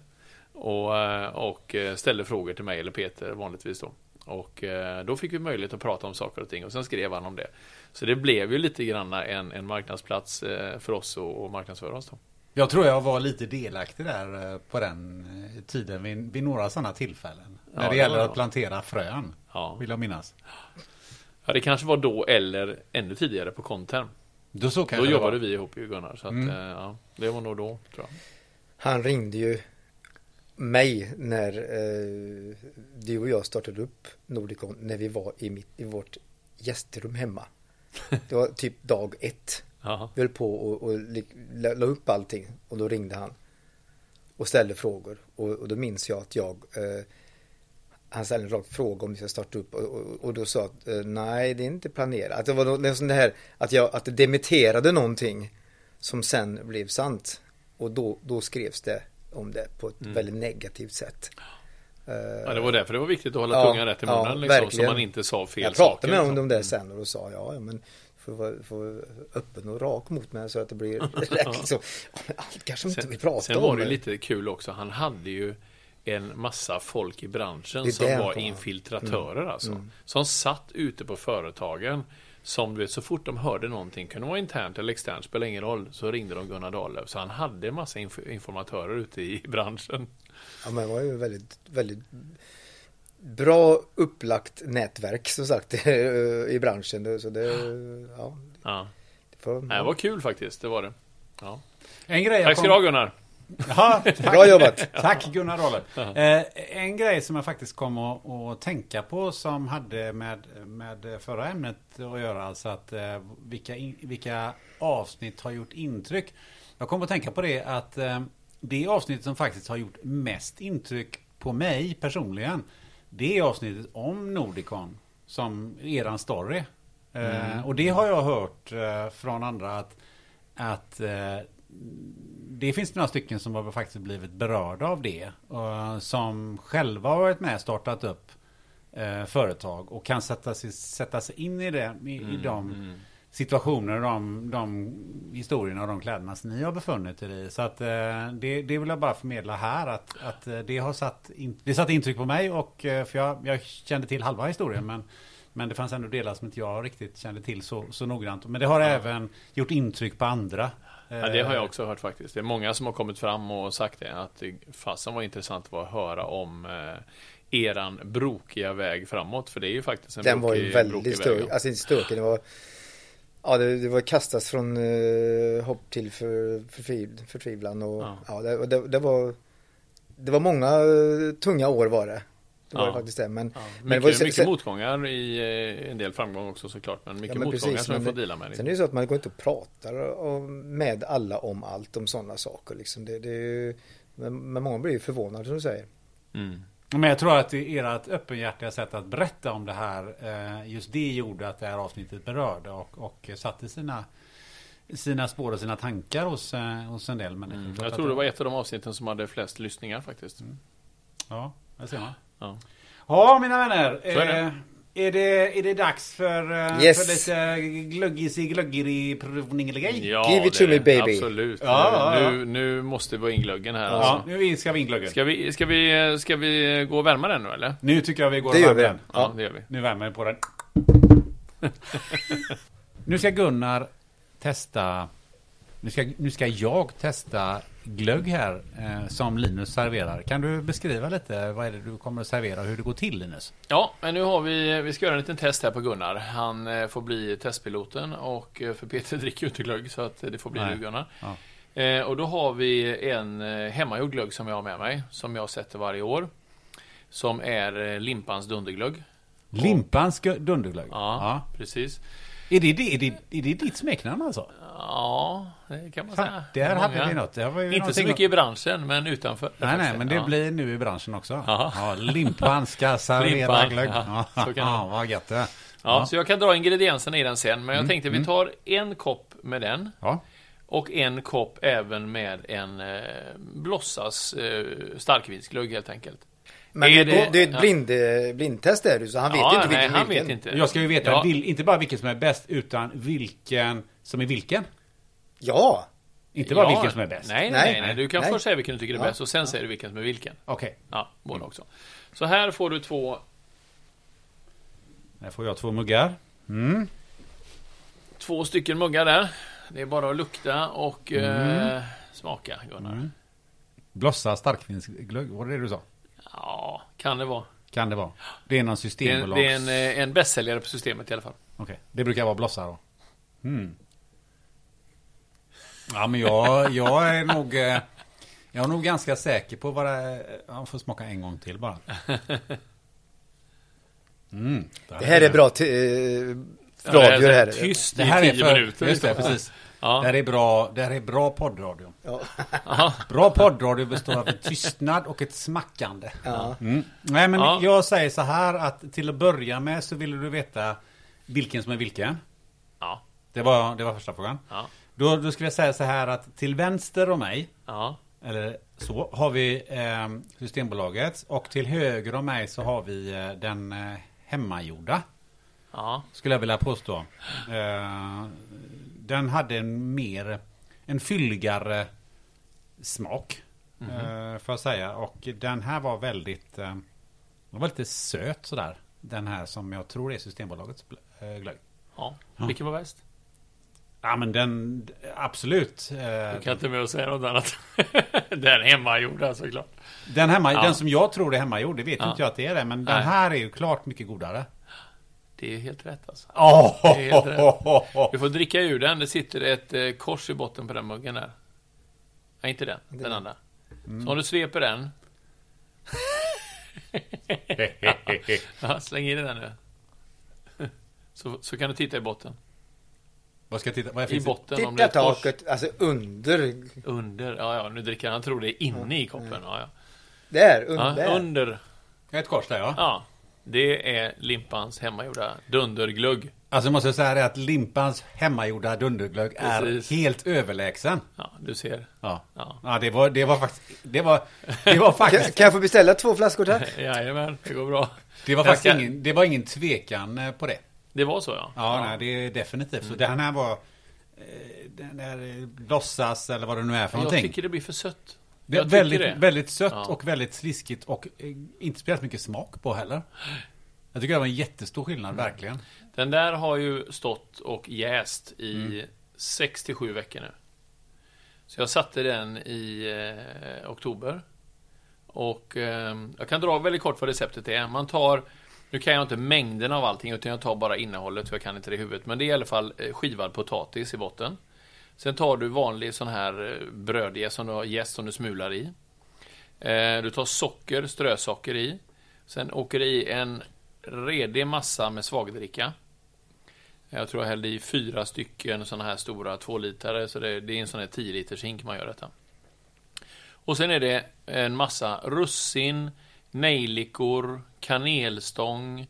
och, eh, och eh, ställde frågor till mig eller Peter vanligtvis då. Och eh, då fick vi möjlighet att prata om saker och ting och sen skrev han om det. Så det blev ju lite grann en, en marknadsplats för oss att att marknadsföra oss då. Jag tror jag var lite delaktig där på den tiden vid, vid några sådana tillfällen. Ja, när det det gäller var att plantera frön, Ja. vill jag minnas. ja, det kanske var då eller ännu tidigare på Conterm. Då så Då jobbade vi ihop ju Gunnar. Så att, Mm. ja, det var nog då tror jag. Han ringde ju mig när eh, du och jag startade upp Nordicon när vi var i, mitt, i vårt gästrum hemma. Det var typ dag ett. Jaha. Vi höll på och, och la, upp allting och då ringde han och ställde frågor och, och då minns jag att jag eh, han ställde en rak fråga om vi ska starta upp och, och, och då sa att eh, nej det är inte planerat. Att det var något sånt här att jag att det demitterade någonting som sen blev sant och då, då skrevs det om det på ett väldigt negativt sätt. Ja, det var därför det var viktigt att hålla Ja, tungan rätt i ja, munnen liksom, så man inte sa fel jag saker. pratade med honom liksom. om det sen och då sa jag, ja, ja men får vara, får vara öppen och rak mot mig så att det blir rätt liksom. Ja, Allt kanske inte vill prata sen om. var det lite kul också. Han hade ju en massa folk i branschen som var infiltratörer Mm. alltså. Som satt ute på företagen. Som du vet, så fort de hörde någonting, kunde vara internt eller externt, spelar ingen roll, så ringde de Gunnar Dahlöf. Så han hade en massa inf- informatörer ute i branschen. Ja, men det var ju väldigt, väldigt bra upplagt nätverk som sagt i branschen. Så det, ja, Ja. det får, Nej, Det var kul faktiskt, det var det. Ja. En grej jag Tack ska kom- du ha Gunnar. Ja, tack. Bra jobbat! Tack Gunnar Dahlöf. Eh, en grej som jag faktiskt kom att, tänka på som hade med, med förra ämnet att göra. Alltså att eh, vilka, in, vilka avsnitt har gjort intryck. Jag kom att tänka på det att eh, det avsnitt som faktiskt har gjort mest intryck på mig personligen. Det är avsnittet om Nordicon. Som eran story. Eh, och det har jag hört eh, från andra att, att eh, det finns några stycken som har faktiskt blivit berörda av det. som själva har varit med och startat upp eh, företag och kan sätta sig, sätta sig in i, det, i, i de situationer, de, de historierna och de kläderna som ni har befunnit er i. Så att eh, det, det vill jag bara förmedla här att, att eh, det har satt, in, det satt intryck på mig och för jag, jag kände till halva historien men men det fanns ändå delar som inte jag riktigt kände till så, så noggrant. Men det har även gjort intryck på andra. Ja, det har jag Eh, också hört faktiskt. Det är många som har kommit fram och sagt det. Att fasen var intressant att höra om eh, eran brokiga väg framåt. För det är ju faktiskt en Den var ju brokig, väldigt brokig stökig, alltså inte stökig, det var Ja det, det var kastas från eh, hopp till för, förtviv, förtvivlan och Ja. ja, det, det, det var Det var många tunga år var det Det var Ja. det faktiskt det men, Ja, men mycket det var ju mycket motgångar i eh, en del framgång också såklart. Men mycket Ja, men motgångar precis, som vi men får dela med. Sen är det ju så att man går inte och pratar om, med alla om allt om sådana saker liksom. Det, det, men, men många blir ju förvånade som du säger. Mm. Men jag tror att det- ert öppenhjärtiga sätt att berätta om det här, eh, just det gjorde att det här avsnittet berörde och, och satte sina, sina spår och sina tankar hos, eh, hos en del människor. Mm. Jag att- tror det var ett av de avsnitten som hade flest lyssningar faktiskt. Ja, det ser man. Ja. Ja, mina vänner. Så är det. Eh, Är det, är det dags för, eh, Yes. för lite gluggis i gluggig provning eller grej? Ja, Give it det to är me, baby. Absolut. Ja, ja, ja. Nu, nu måste vi vara in glöggen här. Ja, Alltså. nu ska vi in gluggen. Ska, vi, ska, vi, ska vi gå och värma den nu eller? Nu tycker jag vi går Det och gör värmer vi. den. Ja, det gör vi. Nu värmer vi på den. nu ska Gunnar testa... Nu ska, nu ska jag testa glögg här eh, som Linus serverar. Kan du beskriva lite vad är det du kommer att servera och hur det går till Linus? Ja, men nu har vi, vi ska göra en liten test här på Gunnar. Han eh, får bli testpiloten och eh, för Peter dricker ju inte glögg så att eh, det får bli Nej. du Gunnar. Ja. Eh, och då har vi en eh, hemmagjord glögg som jag har med mig, som jag sätter varje år. Som är eh, Limpans dunderglögg. Limpans dunderglögg? Ja, precis. Är, det, det, är, det, är det ditt smeknamn alltså? Ja, det kan man Fan, säga. där hade vi något. Det var ju Inte så mycket i branschen, men utanför. Nej, nej, men det Ja. blir nu i branschen också. Ja. Ja, limpan ska servera glögg. ja, Ja, så kan vad gött det. Ja, så jag kan dra ingredienserna i den sen, Mm, men jag tänkte vi tar en kopp med den. Ja. Och en kopp även med en eh, Blossas eh, starkvinsglögg helt enkelt. Men Är det, det- det är ett ja. blind, eh, blindtest är det, så han vet ja, inte nej, vilken han vilken. vet inte. Jag ska ju veta Ja. vil, inte bara vilken som är bäst, utan vilken som är vilken. Ja, Inte bara Ja, vilken som är bäst. Nej, nej, nej. Du kan Nej. först säga vilken du tycker är Ja. bäst och sen säger du vilken som är vilken. Okej, Ja, båda också. Så här får du två, här får jag två muggar. Mm. två stycken muggar där. Det är bara att lukta och eh, smaka, Gunnar. Mm. Blossa starkvinsglögg, var det det du sa? Ja, kan det vara. Kan det vara? Det är någon Det är, en- systembolags... det är en, eh, en bästsäljare på systemet i alla fall. Okej, det brukar vara blossa då. Mm. Ja, men jag, jag är nog... eh, Jag är nog ganska säker på vad det är. Jag får smaka en gång till bara. Mm. det här är bra till, eh, det radio det här. Tyst Det i här är tio för, minuter. Just det, liksom. precis. Det Ja. här är bra, det här är bra poddradio. Ja. Ja. Bra poddradio består av en tystnad och ett smackande. Ja. Mm. Nej, men Ja. jag säger så här att till att börja med så vill du veta vilken som är vilken. Ja. Det var, det var första frågan. Ja. Då, då skulle jag säga så här att till vänster om mig, Ja. eller så, har vi eh, Systembolaget. Och till höger om mig så har vi eh, den eh, hemmagjorda. Ja. Skulle jag vilja påstå. Eh, den hade en mer, en fylligare smak. eh, får jag säga. Och den här var väldigt, eh, den var lite söt sådär. Den här som jag tror är Systembolagets glögg. ja. Vilken var bäst? Ja men den, absolut. eh, Du kan inte med att säga något annat. Den hemmagjorda såklart. Den, hemma, Ja. den som jag tror är hemmagjord, det vet Ja. inte jag att det är det. Men den Nej. här är ju klart mycket godare. Det är helt rätt alltså. Oh, Det är helt rätt. Du får dricka ur den. Det sitter ett eh, kors i botten på den muggen där. Nej, inte den. Den andra. Mm. Så om du sveper den. Ja, släng in den nu. Så, så kan du titta i botten. Vad ska jag titta? Vad I botten om det är Titta taket, alltså under. Under. Ja, ja, nu dricker han. Han tror det är inne i koppen. Ja, ja. Där, Ja, under. under. Ett kors där ja. Ja. Det är Limpans hemmagjorda dunderglugg. Alltså jag måste säga det att Limpans hemmagjorda dunderglögg är helt överlägsen. Ja, du ser. Ja. Ja. Ja, det var, det var faktiskt, det var, det var Kan, faktiskt, kan jag få beställa två flaskor tack? Jajamän, det går bra. det var Jag faktiskt ska- ingen, det var ingen tvekan eh, på det. Det var så ja. Ja, nej, det är definitivt. Så den här var, eh, den där eh, låtsas eller vad det nu är för Jag någonting. tycker det blir för sött. Det är Jag väldigt, det. väldigt sött Ja. och väldigt sliskigt och eh, inte speciellt mycket smak på heller. Jag tycker det var en jättestor skillnad, verkligen. Den där har ju stått och jäst i Mm. 67 veckor nu. Så jag satte den i eh, oktober. Och eh, jag kan dra väldigt kort vad receptet är. Man tar, nu kan jag inte mängden av allting utan jag tar bara innehållet för jag kan inte det i huvudet. Men det är i alla fall eh, skivad potatis i botten. Sen tar du vanlig sån här eh, brödjäst som du har jäst som du smular i. Eh, du tar socker, strösocker i. Sen åker det i en redig massa med svagdricka. Jag tror jag hällde i fyra stycken sådana här stora tvålitare, så det är en sån här 10 liters hink man gör detta. Och sen är det en massa russin, nejlikor, kanelstång,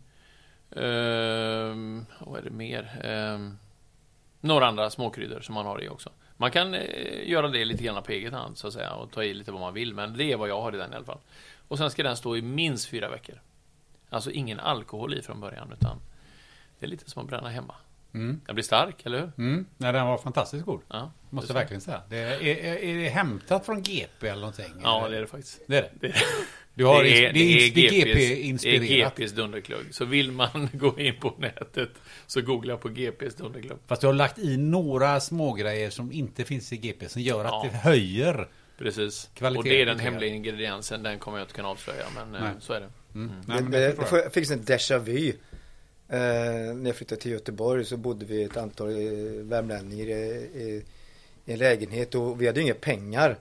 ehm, vad är det mer? Ehm, några andra småkryddor som man har i också. Man kan eh, göra det lite grann på eget hand så att säga och ta i lite vad man vill men det är vad jag har i den i alla fall. Och sen ska den stå i minst fyra veckor. Alltså ingen alkohol i från början, utan det är lite som att bränna hemma. Mm. Den blir stark, eller hur? Mm. Nej, den var fantastiskt god. Ja, Måste det så. verkligen säga. Det är, är, är det hämtat från GP eller någonting? Ja, Eller? det är det faktiskt. det är det. Det är, Du har det är, det är, det är GPs, det är GP-inspirerat. GPs dunderklugg. Så vill man gå in på nätet så googla på GPs dunderklugg. Fast du har lagt i några smågrejer som inte finns i GP som gör att Ja. det höjer. Precis. Kvalitet och det är den hemliga ingrediensen. Den kommer jag inte kunna avslöja, men eh, Nej. så är det. Mm. Men det jag. fick en déjà vu. Eh, när jag flyttade till Göteborg så bodde vi ett antal eh, värmlänningar i, i, i en lägenhet och vi hade inga pengar.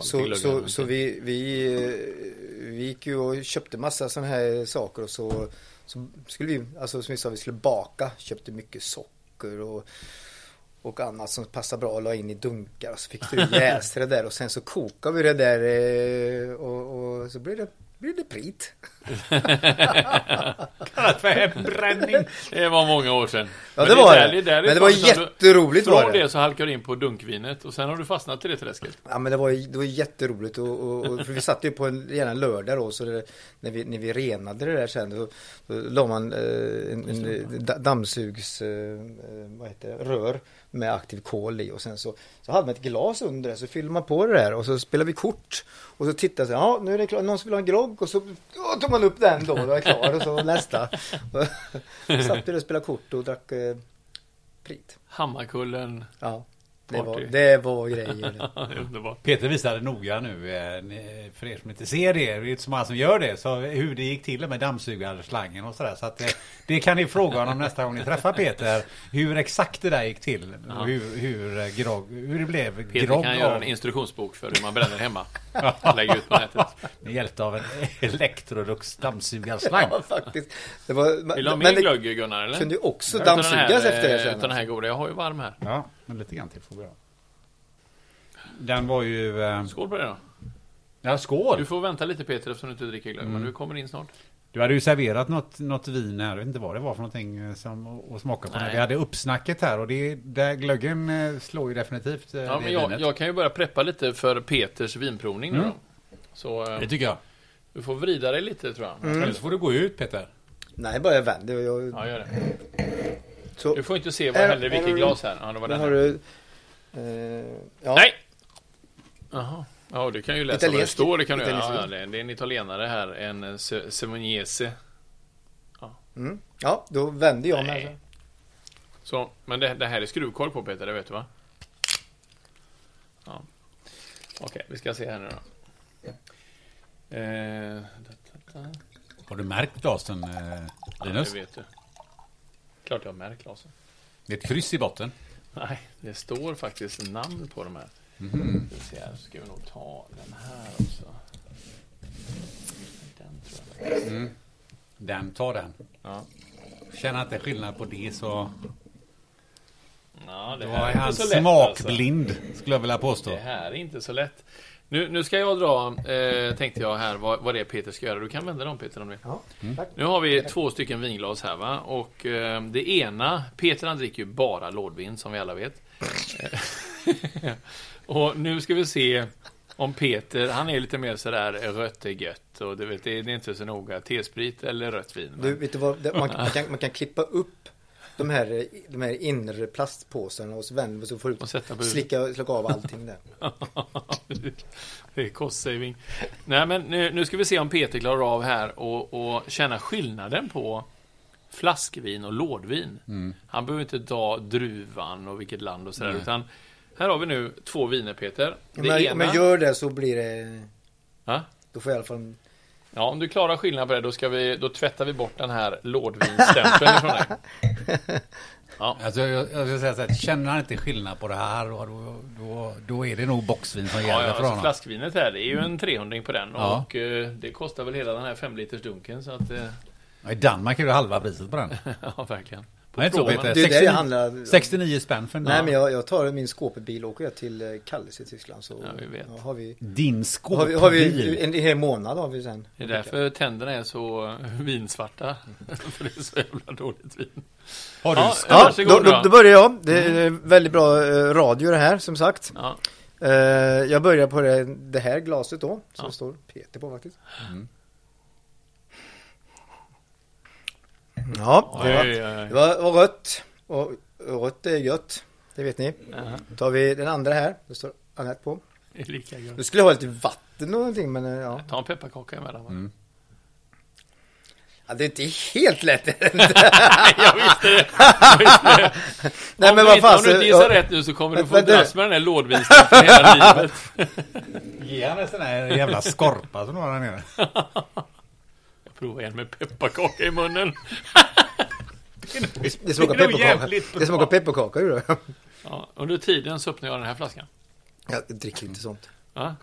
Så, så, så vi, vi, eh, vi gick ju och köpte massa sådana här saker och så, så skulle vi, alltså som vi sa, vi skulle baka. Köpte mycket socker och, och annat som passar bra att la in i dunkar. Och så fick du jäsa det där och sen så kokade vi det där eh, och, och så blev det, blev det prit. Kallat för hembränning. Det var många år sedan. Ja, Men det var där- det. där Men det var jätteroligt var Från det. det så halkar du in på dunkvinet och sen har du fastnat i det träsket. Ja men det var, det var jätteroligt och, och, och för vi satt ju på en, gärna en lördag då så det, när, vi, när vi renade det där sen då, då la man eh, en, en da- dammsugs, eh, eh, vad heter det, rör med aktiv kol i och sen så, så hade man ett glas under det så fyllde man på det där och så spelade vi kort och så tittade jag ja nu är det klart, någon som vill ha en grogg och så ja, tog man upp den då, då var klar och så nästa. Och satt vi och spelade kort och drack eh. Hammarkullen. Ja, det var, det var grejer. Underbart. Peter visade noga nu, eh, för er som inte ser det, det är inte så många som gör det, så hur det gick till med dammsugarslangen och sådär. Så att eh, det kan ni fråga honom nästa gång ni träffar Peter, hur exakt det där gick till. Och hur, hur, eh, grogg, hur det blev Peter grogg kan göra av, en instruktionsbok för hur man bränner hemma. Lägga ut på nätet. med hjälp av en Electrolux dammsugarslang. Ja, faktiskt. Det var, Vill du ha mer det glögg Gunnar eller? kunde ju också dammsugas efter det sen. Utan den här goda. Jag har ju varm här. Ja, men lite grann till får vi ha. Den var ju... Eh, Skål på det då. ja, skål! Du får vänta lite Peter eftersom du inte dricker glögg. Mm. Men du kommer in snart. Du hade ju serverat något, något vin här, jag vet inte vad det var för någonting eh, som att smaka på. Vi hade uppsnacket här och det, där glöggen eh, slår ju definitivt eh, Ja, men jag, jag kan ju börja preppa lite för Peters vinprovning nu Mm. då. Så Det tycker jag. du får vrida dig lite tror jag. Eller så får du gå ut Peter. Nej, bara jag vänder. Jag, Ja, gör det. Så, Du får inte se vad är vilket glas här. Ja, det var den här. du... Eh, ja. Nej! Jaha. Ja, du kan ju läsa vad det Italiensk- står. Det kan du göra. italiensk Ja, det är- det är en italienare här. En eh, Se- Semognese. Mm. ja, då vänder jag mig. Så, men det, det här är skruvkork på Peter, det vet du va? Ja. Okej, vi ska se här nu då. Eh, da, da, da. Har du märkt glasen eh, Ja, Linus? det vet du. Klart jag har märkt glasen. Det är ett kryss i botten. Nej, det står faktiskt namn på de här. Mhm. Ska vi se här, ska vi nog ta den här också. Den tror jag. Mm. Den, ta den. Ja. Känner inte skillnad på det så... Ja, det Då är är han lätt alltså. smakblind, skulle jag vilja påstå. Det här är inte så lätt. Nu, nu ska jag dra, eh, tänkte jag här, vad, vad det är Peter ska göra. Du kan vända dem Peter om du vill. Ja, tack. Nu har vi två stycken vinglas här va. Och eh, det ena, Peter han dricker ju bara lådvin som vi alla vet. Och nu ska vi se om Peter, han är lite mer sådär rött är gött. Och du vet, det är, det är inte så noga. T-sprit eller rött vin. Du, vet du vad? Det- Man, man, kan, man kan klippa upp de här, de här inre plastpåsarna och så vänder får du och sätta på huvudet. slicka, slicka av allting där. det är cost saving. Nej men nu, nu ska vi se om Peter klarar av här och, och känna skillnaden på flaskvin och lådvin. Mm. Han behöver inte ta druvan och vilket land och sådär Nej. utan här har vi nu två viner Peter. Det jag, ena... om jag gör det så blir det... Va? Då får jag i alla fall... Ja, om du klarar skillnaden på det då, ska vi, då tvättar vi bort den här lådvinstämpeln ifrån dig. Alltså, jag, jag ska säga så här, känner han inte skillnad på det här, och då, då, då är det nog boxvin som Ja, gäller ja, för alltså honom. flaskvinet här, det är ju en 300 på den Ja. och eh, det kostar väl hela den här 5 liters dunken så att... Eh, Ja, I Danmark är det halva priset på den. ja, verkligen. Nej. Det är det 69, det handlar 69 spänn för en Nej men jag, jag tar min skåpebil och åker jag till eh, Kalles i Tyskland så Ja, vi vet. ja, har vi... Din Har skåpbil. vi, har vi en, en hel månad har vi sen. Det är därför tänderna är så eh, vinsvarta. För det är så jävla dåligt vin. Har du Ja, Ja, då, då. börjar jag. Det är väldigt bra eh, radio det här som sagt. Ja, jag börjar på det, det här glaset då. Som Ja. står Peter på faktiskt. Mm. Ja, det var, det var, var rött. Och rött är gött. Det vet ni. Då tar vi den andra här. Det står Anette på. det är lika gott. Nu skulle jag ha lite vatten och någonting men eh, ja. Ta en pepparkaka emellan. Mm. ja det är inte helt lätt. jag visste det. Jag visste det. Nej om, men du vad inte, om du inte gissar ja, rätt nu så kommer du få dras med den här lådvinsten hela livet. Ge han en sån här jävla skorpa som du har där nere. Jag provar igen med pepparkaka i munnen. Det, smakar Det är nog pepparkaka. Det smakar pepparkaka gjorde det. Ja, under tiden så öppnar jag den här flaskan. Jag dricker inte sånt. Ja.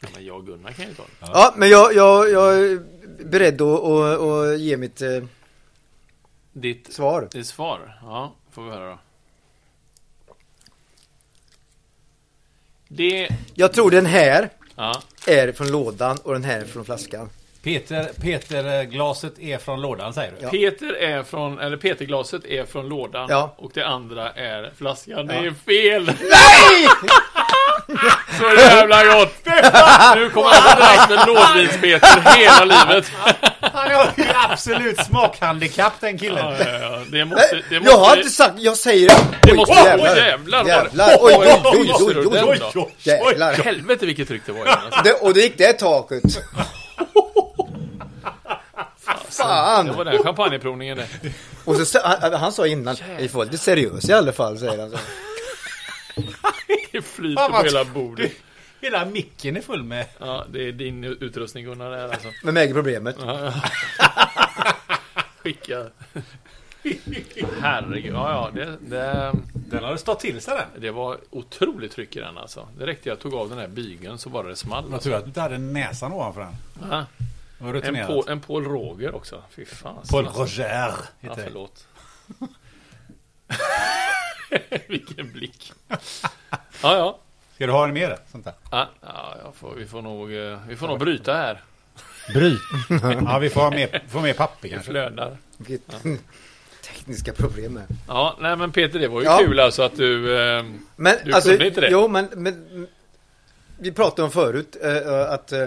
Ja, men jag och Gunnar kan ju ta den. Ja, men jag, jag, jag är beredd att, att, att ge mitt eh, Ditt, svar. ditt svar? Ja, får vi höra då. Det... Jag tror den här Ja, är från lådan och den här är från flaskan. Peter, Peter, glaset är från lådan säger du? Ja. Peter är från, eller Peterglaset är från lådan Ja. och det andra är flaskan. Det Ja. är fel! Nej! Så jävla gott! Nu kommer han dras med lådvins-Peter hela livet. Han har ju absolut smakhandikapp den killen. Ja, ja, ja. Det måste... Det måste jag har inte sagt, jag säger det. Det måste... Oj, Oj, jävlar! Jävlar! vad Oj, det- oj, oj, oj, oj, den oj, då? Jävlar. Helvete vilket tryck det var. Det, och det gick det taket. Det Fan! var den champagneprovningen det. Och så, han, han sa innan, vi får vara lite seriös i alla fall, säger han. Så. Det flyter Fan, på vad- hela bordet. Hela micken är full med... Ja, det är din utrustning Gunnar det här alltså. Men med problemet. Skicka. Herregud, ja ja, det, det, Den har stått till sig den. det var otroligt tryck i den alltså. Det räckte jag tog av den här bygeln så bara det small. Jag Alltså. tror att du inte hade näsan ovanför den. Ja, Det en. Paul, en Paul Roger också. Fy fan. Paul Roger Ja, förlåt. Vilken blick. Ja, ja. Ska du ha det mer sånt där? ja, ja får, vi, får nog, eh, vi får nog bryta här. Bryt. ja, vi får ha mer, får mer papper Det kanske. flödar. Vilket tekniska problem här. Ja, nej men Peter, det var ju Ja. kul alltså att du... Eh, Men Du alltså, kunde inte det? jo men, men vi pratade om förut eh, att, eh,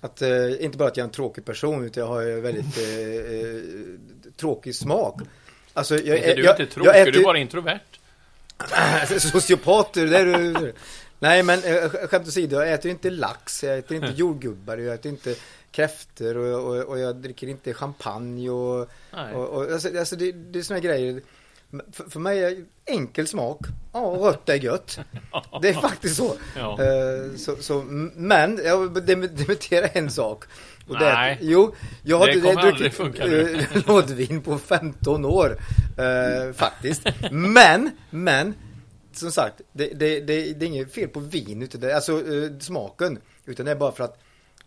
att eh, inte bara att jag är en tråkig person utan jag har ju väldigt eh, eh, tråkig smak. Alltså, jag, är du jag, inte tråkig, jag du är bara introvert. Sociopat, det är du. Nej men eh, skämt åsido, jag äter inte lax, jag äter inte jordgubbar, jag äter inte kräftor och, och, och jag dricker inte champagne och, Nej. och, och alltså, alltså det, det är såna grejer. För, för mig är enkel smak, ja rött är gött. Det är faktiskt så. Ja. Eh, så, så men jag vill dem- dementera en sak. Och det Nej. att, jo, jag har Det kommer aldrig druckit funka nu. eh, lådvin på 15 år. eh, faktiskt. Men, men. Som sagt, det, det, det, det är inget fel på vin, utan det, alltså smaken. Utan det är bara för att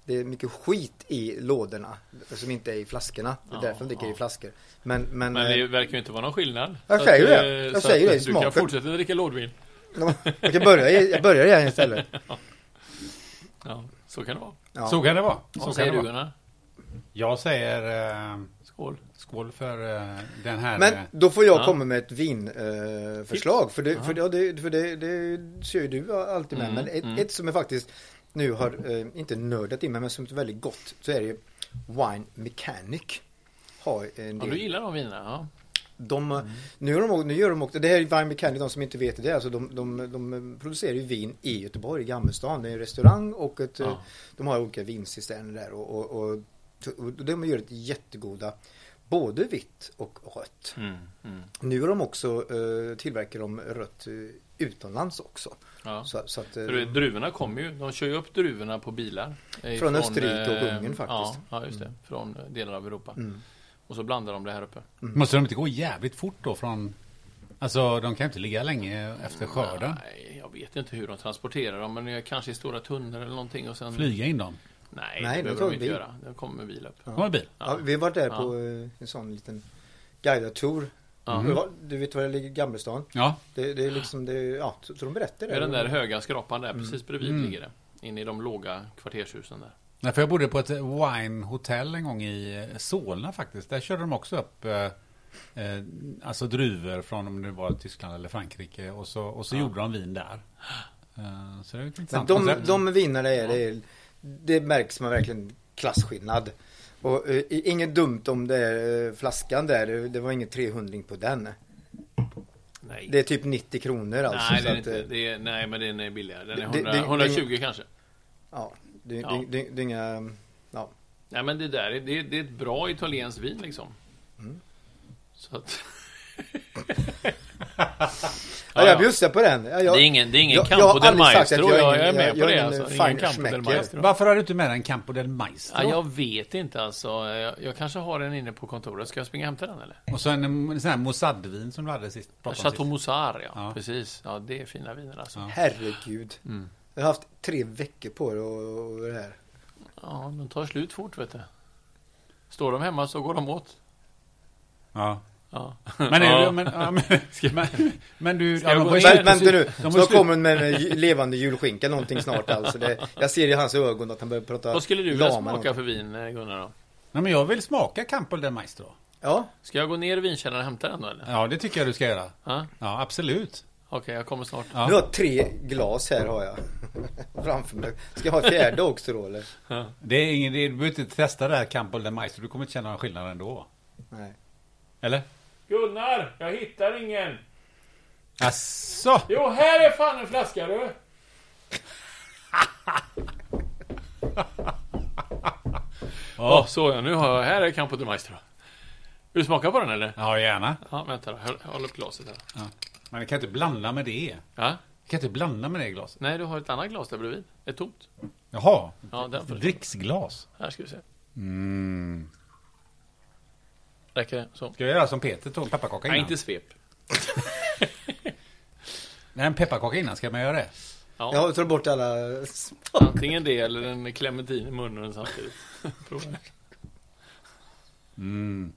det är mycket skit i lådorna. Som inte är i flaskorna. Det är Ja, därför de dricker ja. i flaskor. Men, men, Men eh, det verkar ju inte vara någon skillnad. Jag Så säger att, det. eh, Jag så säger det, Du kan smaken. fortsätta dricka lådvin. jag kan börja, jag börjar igen istället. Ja, så kan det vara. Ja. Så kan det vara. Så Vad kan säger du. Gunnar? Jag säger eh, Skål. skål för eh, den här. Men eh, då får jag Ja. komma med ett vinförslag. Eh, för det, för, det, ja, det, för det, det kör ju du alltid med. Mm, men ett, mm. ett som jag faktiskt nu har, eh, inte nördat in mig, men som är väldigt gott. Så är det ju Wine Mechanic. Har en Ja, del. du gillar de vinerna? Ja. De, Mm. nu, är de, nu gör de också, det här är Wine Mechanic, de som inte vet det, alltså de, de, de producerar ju vin i Göteborg, i Gammelstan. Det är en restaurang och ett, Ja. eh, de har olika vincisterner där. Och, och, och, och de gör ett jättegoda, både vitt och rött. Mm, mm. Nu har de också eh, tillverkar de rött eh, utomlands också. ja. Så, så att, eh, För det- druvorna kommer ju, de kör ju upp druvorna på bilar. Eh, Från Österrike och eh, Ungern faktiskt. Ja, ja, just det. Från eh, delar av Europa. mm. Och så blandar de det här uppe. Måste de inte gå jävligt fort då från... Alltså de kan ju inte ligga länge efter skörden. Nej, jag vet inte hur de transporterar dem. Men eh, kanske i stora tunnor eller någonting och sen... Flyga in dem. Nej, Nej, det de behöver de inte bil. göra. De kommer med bil upp. Ja. Kommer bil. Ja, vi har varit där Ja. på eh, en sån liten guidad tour. Ja. Du, vet var det ligger, Gammelstan? Ja. Det, det är liksom, det, ja, så, så de berättar det. Med den där höga skrapan där, precis bredvid Mm. ligger det. Inne i de låga kvartershusen där. Nej, för jag bodde på ett wine hotel en gång i eh, Solna faktiskt. Där körde de också upp eh, eh, alltså druvor från om det var Tyskland eller Frankrike. Och så, och så Ja. gjorde de vin där. Eh, så det är ett Men intressant de, koncept. de vinnarna är det, det märks man verkligen klasskillnad. Och eh, inget dumt om det är eh, flaskan där, det var ingen 300 på den. Nej. Det är typ 90 kronor alltså. nej, så det är att, inte. eh, Det är, nej, men den är billigare. Den är Det- 100, det- det- 120 kanske. Ja, det, Ja. Det, det, det är inga... Ja. Nej, men det där är, det, det är ett bra italienskt vin liksom. Mm. Så att... Ja, jag bjussar på den. Ja, jag, det är ingen, det är ingen jag- Campo jag del Maestro. att Jag, jag är med jag- på jag det. en Alltså. Ingen Campo del. Maestro. Varför har du inte med en Campo del Maestro? Ja, jag vet inte alltså. Jag, jag kanske har den inne på kontoret. Ska jag springa och hämta den eller? Och så en, en sån här Moussadvin som du hade sist. Chateau. Moussard, ja. Ja. Precis. Ja, det är fina viner alltså. Ja. Herregud. Mm. Jag har haft tre veckor på det och, och det här. Ja, de tar slut fort vet du. Står de hemma så går de åt. Ja. Ja. Men, Ja. du, men, ja, men, men, men du... Ska jag de slut- Vänta nu, snart kommer den med en levande julskinka någonting snart alltså. Det, jag ser i hans ögon att han börjar prata Vad skulle du vilja smaka någonting. för vin, eh, Gunnar? Då? Nej, men jag vill smaka Campo del Maestro. Ja, Ska jag gå ner i vinkällaren och hämta den då eller? Ja, det tycker jag du ska göra. Ja? Ja, absolut. Okej, jag kommer snart. Ja. nu har jag tre glas här har jag. Framför mig. Ska jag ha ett fjärde också då eller? Det är ingen, är, du behöver inte testa det här Campo del Maestro. Du kommer inte känna någon skillnad ändå. Nej. Eller? Gunnar, jag hittar ingen. Asså? Jo, här är fan en flaska du. Ja, så ja. Nu har jag, här är Campo de Maestro. Vill du smaka på den eller? Ja, gärna. Ja, vänta då. Håll, håll upp glaset här. Men det kan inte blanda med det. Ja? Du kan inte blanda med det glaset. Nej, du har ett annat glas där bredvid. Ett tomt. Jaha. Ja, den får du. Dricksglas. Här ska vi se. Mm. Räcker det? Så. Ska jag göra som Peter tog en pepparkaka Nej, innan? inte svep. Nej, en pepparkaka innan. Ska man göra det? Ja, Jag tar bort alla... antingen det eller en clementin i munnen samtidigt. Prova. Mm.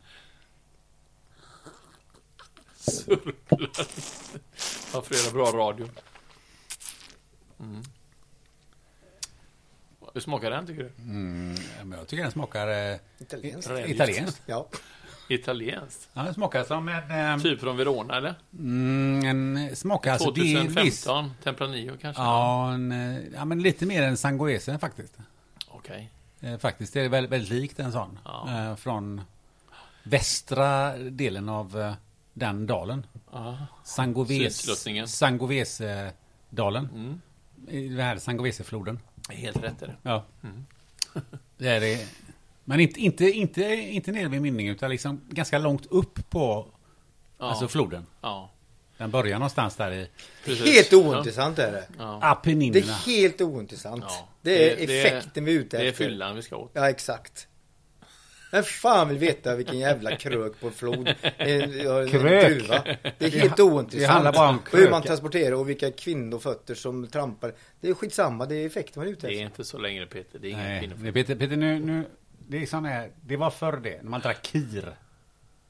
Surplar. Varför är det bra radio? Mm. Hur smakar den tycker du? Mm. ja, men Jag tycker den smakar eh, Italienskt. Italienskt. Ja. Italienskt? Ja, den smakar som en... Eh, Typ från Verona eller? mm, en smakar alltså... det är en 2015? viss- Tempranillo kanske? Ja, en, eh, ja, men lite mer än Sangoese faktiskt. Okej. Eh, faktiskt, det är väldigt, väldigt likt en sån. Ja. Eh, från västra delen av eh, den dalen. Ja. Sangoves. Sangovese-dalen. Mm. I den här Sangovese-floden. Helt rätt är det. Ja. Mm. Det är det. Men inte, inte, inte, inte nere vid mynningen utan liksom ganska långt upp på Ja. alltså floden. ja. Den börjar någonstans där i Precis. Helt ointressant är det. Ja. Det är helt ointressant. Ja. Det är Det- det- effekten vi är ute Det är efter. fyllan vi ska åt. Ja, exakt. Vem fan vill veta vilken jävla krök på en flod? En, en Krök? druva. Det är helt Det ointressant. handlar bara om Och hur man transporterar och vilka kvinnofötter som trampar. Det är skitsamma, det är effekten man är ute Det är efter. inte så längre Peter. Det är kvinnor. men Peter, Peter nu, nu, det är sån här, det var förr det, när man drack kir.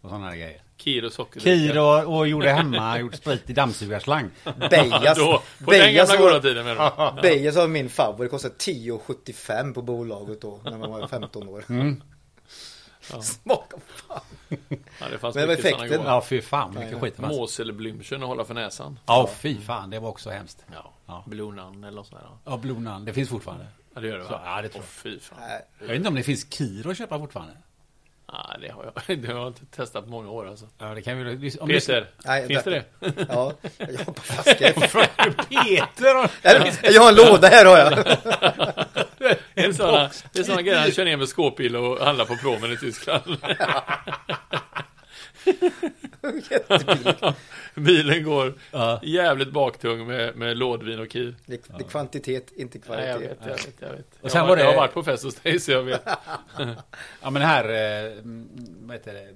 Och sådana här grejer. Kir och sockerdricka. Kir och, och gjorde hemma, gjorde sprit i dammsugarslang. Bejas. Då, på den Bejas gamla var- goda tiden menar du? Bejas var min favorit. Det kostade 10,75 på bolaget då. När man var 15 år. Mm. Ja. Smaka fan. Ja, det fanns Men mycket effekten- sådana goda. Ja, fy fan vilken skit det fanns. Måselblümchen att hålla för näsan. Ja, fy fan, det var också hemskt. Ja. Ja. Blue Nun eller något sånt där. Ja, Blue Nun, det finns fortfarande. Ja, det gör det Så, va? ja, det tror fy fan. Nej, Jag vet inte om det finns Kir att köpa fortfarande. Ja, det har jag, det har jag inte testat på många år alltså. Ja, det kan vi om Peter, Nej, finns det det? Ja, jag på flaska. Peter! Jag har en låda här har jag. Det är sådana, det är sådana grejer han kör ner med skåpbil och handlar på promen i Tyskland. Jättebil. Bilen går Ja. jävligt baktung med, med lådvin och kir. Det, det är kvantitet, inte Nej, jag kvalitet. vet, jag vet, jag vet. Och sen jag, var det- jag har varit på fest hos dig så jag vet. Ja, men här, eh, vad heter det?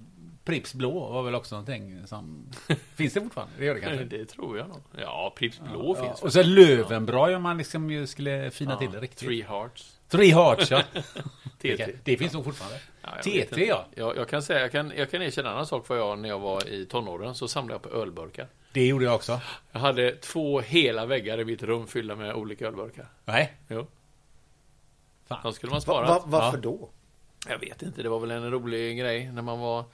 Pripps Blå var väl också någonting som... Finns det fortfarande? Det gör det kanske? Det tror jag nog. Ja, Pripps Blå Ja, finns och så Lövenbra om man liksom skulle fina till det riktigt. Three Hearts. Three Hearts, ja. Det, det finns nog fortfarande. Ja, TT, ja. Jag, jag kan säga, jag kan, jag kan erkänna en annan sak för jag när jag var i tonåren så samlade jag på ölburkar. Det gjorde jag också. Jag hade två hela väggar i mitt rum fyllda med olika ölburkar. Nej. Jo. Fan. De skulle man Va, spara. va, varför Ja. då? Jag vet inte, det var väl en rolig grej när man var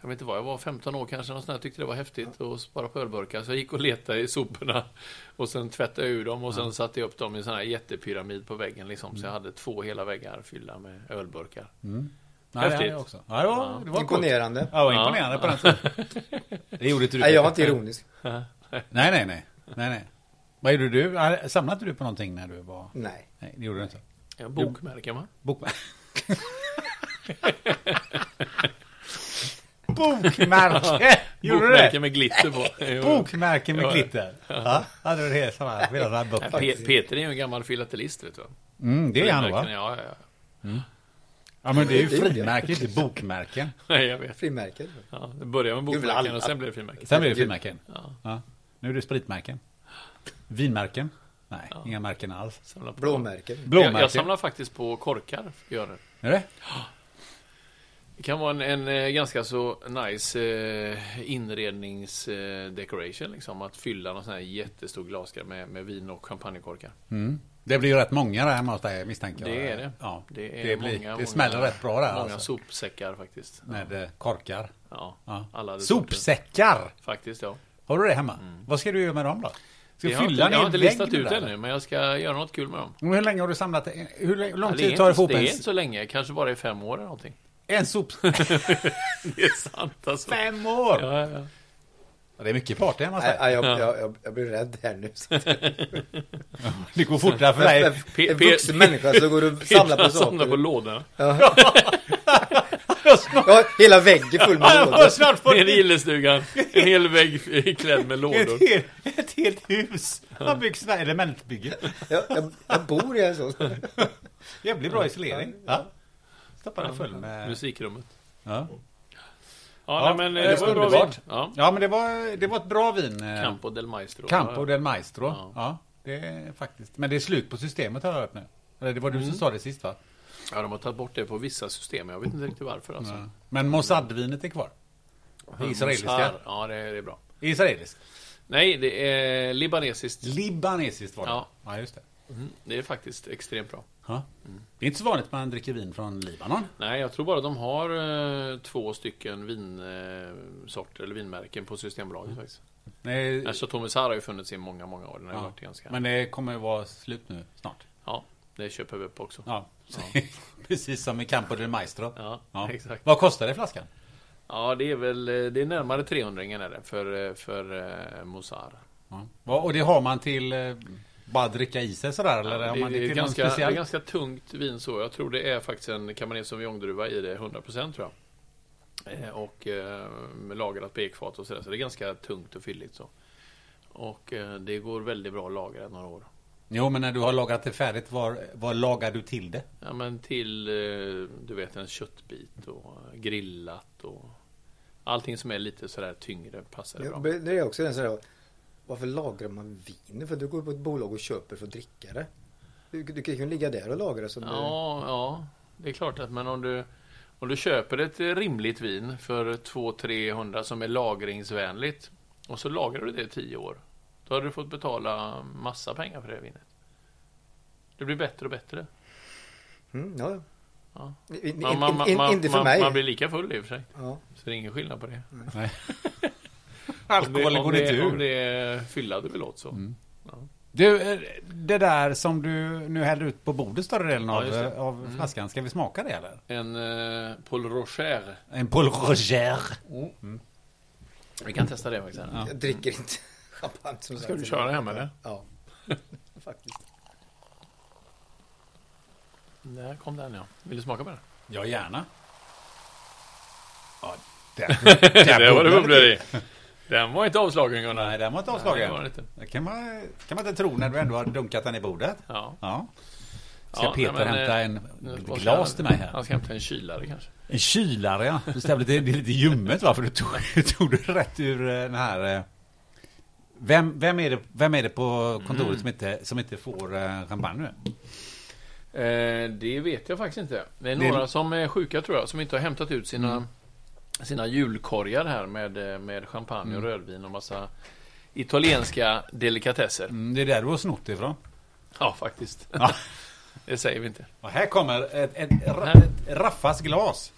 Jag vet inte vad jag var, 15 år kanske, något sånt där, tyckte det var häftigt att spara på ölburkar. Så jag gick och letade i soporna och sen tvättade jag ur dem och sen satte jag upp dem i en sån här jättepyramid på väggen liksom. Så jag hade två hela väggar fyllda med ölburkar. Mm. Ja, det hade Häftigt. jag också. Ja, det var, det var coolt. Ja, det var imponerande på den tiden. Det gjorde inte du. Nej, jag var inte ironisk. Nej, nej, nej. nej, nej. Vad gjorde du? Ja, Samlade inte du på någonting när du var... Nej. Nej, det gjorde du inte. Ja, bokmärken va? Bokmärken. Bokmärke! Gjorde du Bokmärken det? med glitter på. Jo. Bokmärken med Ja. glitter. Ja, du det som här, hela den här Nej, boken? Pe- Peter är ju en gammal filatelist vet du. Mm, det är han va? Ja, ja, ja. Ja, men det är ju frimärke, inte bokmärken. Nej, jag vet. Frimärket. Ja, det började med bokmärken och sen blev det frimärken. Sen blir det frimärken. Ja, Ja. Nu är det spritmärken. Vinmärken? Nej, Ja. inga märken alls. på. Blåmärken. Jag, Blåmärken? jag samlar faktiskt på korkar. Gör det. Är det? Det kan vara en, en eh, ganska så nice eh, inredningsdecoration liksom. Att fylla någon sån här jättestor glaskar med, med vin och champagnekorkar. Mm. Det blir ju rätt många där hemma hos dig misstänker jag. Det är det. Ja. Det, är Det, blir, många, det smäller många, rätt bra där Många alltså. sopsäckar faktiskt. Med eh, korkar. Ja, Ja. alla sorter. Sopsäckar! Faktiskt ja. Har du det hemma? Vad ska du göra med dem då? Ska Jag fylla inte, jag har inte listat ut ännu, men jag ska göra något kul med dem. Men Hur länge har du samlat det? Hur lång- Ja, tid tar det för ihop Det är inte så länge, kanske bara i fem år eller någonting. en sop? Det är sant alltså. Fem år! Ja, ja, ja. Ja, Det är mycket party hemma hos jag, jag, jag, jag blir rädd här nu. Det går fortare för dig. En vuxen människa så går du och samlar på Peter samlar på saker. lådorna. Ja, hela väggen full med lådor. snart fått En gillestugan. En hel vägg klädd med lådor. ett, helt, ett helt hus. Man bygger sådana här elementbygge. Jag, jag, jag bor i en sån. Jävligt bra isolering. Ja. Stoppa den full med... Musikrummet. Ja. Ja, Ja, nej, men eh, det var bra underbart. vin. Ja. ja, men det var, det var ett bra vin. eh, Campo del Maestro. Campo del Maestro. Ja. Ja. det är faktiskt. Men det är slut på systemet har jag hört nu. Eller det var du som sa det sist va? Ja, de har tagit bort det på vissa system. Jag vet inte riktigt varför alltså. Ja. Men Mossad-vinet är kvar. Det israeliska. Ja, det är, det är bra. Israeliskt. Nej, det är libanesiskt. Libanesiskt var det. Ja. ja just det. Mm, det är faktiskt extremt bra. Ja. Det är inte så vanligt man dricker vin från Libanon. Nej, jag tror bara de har eh, två stycken vinsorter eller vinmärken på Systembolaget faktiskt. Nej, Alltså Thomas har ju funnits i många, många år. Den har ja. varit ganska... Men det kommer ju vara slut nu snart. Ja, det köper vi upp också. Ja. Precis som i Campo del Maestro. Ja, Ja. exakt. Vad kostar det flaskan? Ja, det är väl eh, det är närmare 300 är det för, eh, för uh, Mozart. Ja. Och det har man till eh, bara dricka i sig sådär? Eller Ja, det, man det, det är ganska, det är ganska tungt vin så. Jag tror det är faktiskt en Cabernet Sauvignon-druva i det, 100% tror jag. Eh, och eh, med lagrat på ekfat och sådär. Så det är ganska tungt och fylligt så. Och eh, det går väldigt bra att lagra några år. Jo, men när du har lagat det färdigt, var, var lagar du till det? Ja men till, du vet en köttbit och grillat och allting som är lite sådär tyngre passar det Ja, bra. Det är också den sådär, varför lagrar man vin? För du går på ett bolag och köper för att dricka det. Du, du kan ju ligga där och lagra som Ja, ja, det är klart att men om du om du köper ett rimligt vin för 200-300 som är lagringsvänligt och så lagrar du det i 10 år. Då har du fått betala massa pengar för det vinet. Det blir bättre och bättre. du... Mm, ja, Ja. Man, man, man, inte för mig. man blir lika full i och för sig. Ja. Så det är ingen skillnad på det. Nej. Alkoholen det, går om inte det, om ur. det är fylla du vill åt så. Mm. Ja. Du, eh, det där som du nu häller ut på bordet större delen Ja, av, just det. eh, av Mm. flaskan. Ska vi smaka det eller? En eh, Paul Rocher. En Paul Roger. Vi kan testa det faktiskt. Ja. Jag dricker inte champagne som Ska sagt. du köra hem eller? Ja. Faktiskt. Där kom den ja. Vill du smaka på den? Ja, gärna. Ja, där, Där var det bubblor i. Den var inte avslagen Gunnar. Nej, den var inte Nej, det avslagen. den inte. Det kan man, kan man inte tro när du ändå har dunkat den i bordet. Ja. Ja. Ska Ja, Peter nej, men, hämta eh, en ska glas han- till mig här? Han ska hämta en kylare kanske. En kylare ja. Det stämmer, det är lite ljummet va? För du tog, du tog det rätt ur eh, den här... eh, Vem, vem, är det, vem är det på kontoret Mm. som, inte, som inte får eh, champagne nu? Eh, det vet jag faktiskt inte. Det är Det- några som är sjuka tror jag, som inte har hämtat ut sina, sina julkorgar här med, eh, med champagne och rödvin och massa italienska delikatesser. Mm, det är där du har snott ifrån. Ja, faktiskt. Ja. Det säger vi inte. Och här kommer ett, ett, Här. ett Raffas glas.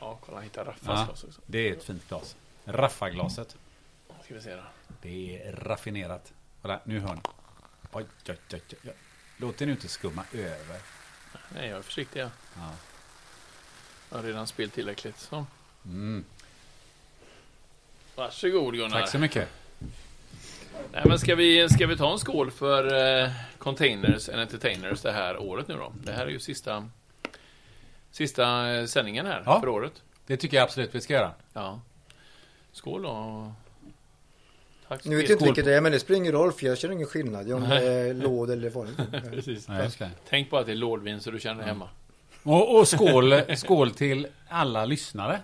Ja, kolla, hitta Raffas Ja, glas också. det är ett fint glas. Raffaglaset. Ska vi se då. Det är raffinerat. Kolla, nu hör ni. Oj, oj, oj, oj. Låt det nu inte skumma över. Nej, jag är försiktig. Ja. Ja. Jag har redan spillt tillräckligt. Så. Mm. Varsågod Gunnar. Tack så mycket. Nej, men ska, vi, ska vi ta en skål för eh, Containers and Entertainers det här året nu då? Det här är ju sista, sista eh, sändningen här Ja. för året. Det tycker jag absolut vi ska göra. Ja. Skål då. Tack så Nu vet jag inte vilket det är men det spelar ingen roll för jag känner ingen skillnad om det är låd eller vanligt. Precis. Nej. Tänk på att det är lådvin så du känner dig hemma. Och, och skål, skål till alla lyssnare.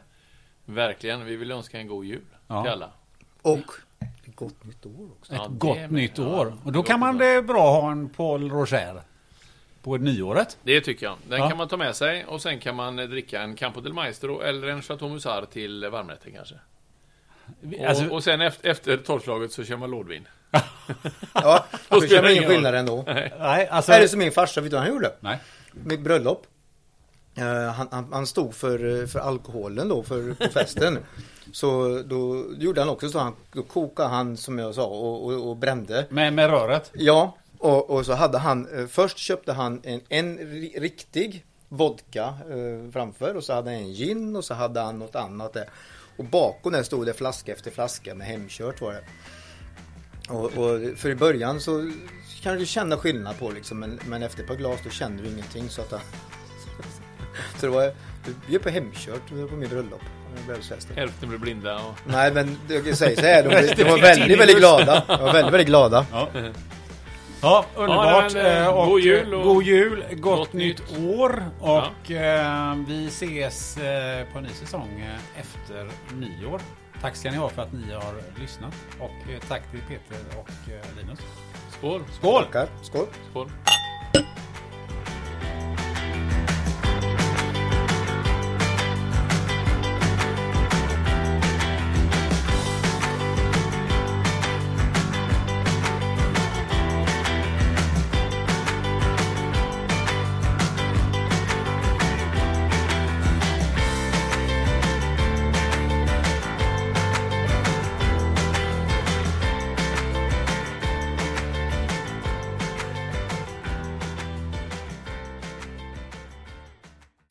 Verkligen. Vi vill önska en god jul Ja. till alla. Och ett gott nytt år också. Ett Ja, gott med. nytt Ja, år. Och då kan man det bra ha en Paul Roger på nyåret. Det tycker jag. Den Ja. kan man ta med sig och sen kan man eh, dricka en Campo del Maestro eller en Chateau Musar till varmrätten kanske. Och, Alltså, och sen efter, efter tolvslaget så kör man lådvin. Ja, Då spelar det ingen skillnad ändå. nej, alltså, Är det som min farsa, vet du vad han gjorde? nej. Mitt bröllop. Eh, han, han, han stod för, eh, för alkoholen då för, på festen. Så då gjorde han också så. Han, då kokade han som jag sa och, och, och brände. Med, med röret. Ja, och, och så hade han, eh, först köpte han en, en ri- riktig vodka eh, framför och så hade han en gin och så hade han något annat där. Och bakom där stod det flaska efter flaska med hemkört var det. Och, och för i början så kan du känna skillnad på liksom, men, men efter ett par glas då känner du ingenting så att Så det var, vi är på hemkört på min bröllop. Hälften blir blinda och... Nej men jag kan säga så här, de, de var väldigt, väldigt glada. De var väldigt, väldigt glada. Ja. Ja, underbart. Ja, men, eh, och, god jul och- god jul, gott, gott nytt år. Och eh, vi ses eh, på en ny säsong efter nyår. Tack ska ni ha för att ni har lyssnat. Och tack till Peter och Linus. Skål! Skål! Tackar. Skål. Skål!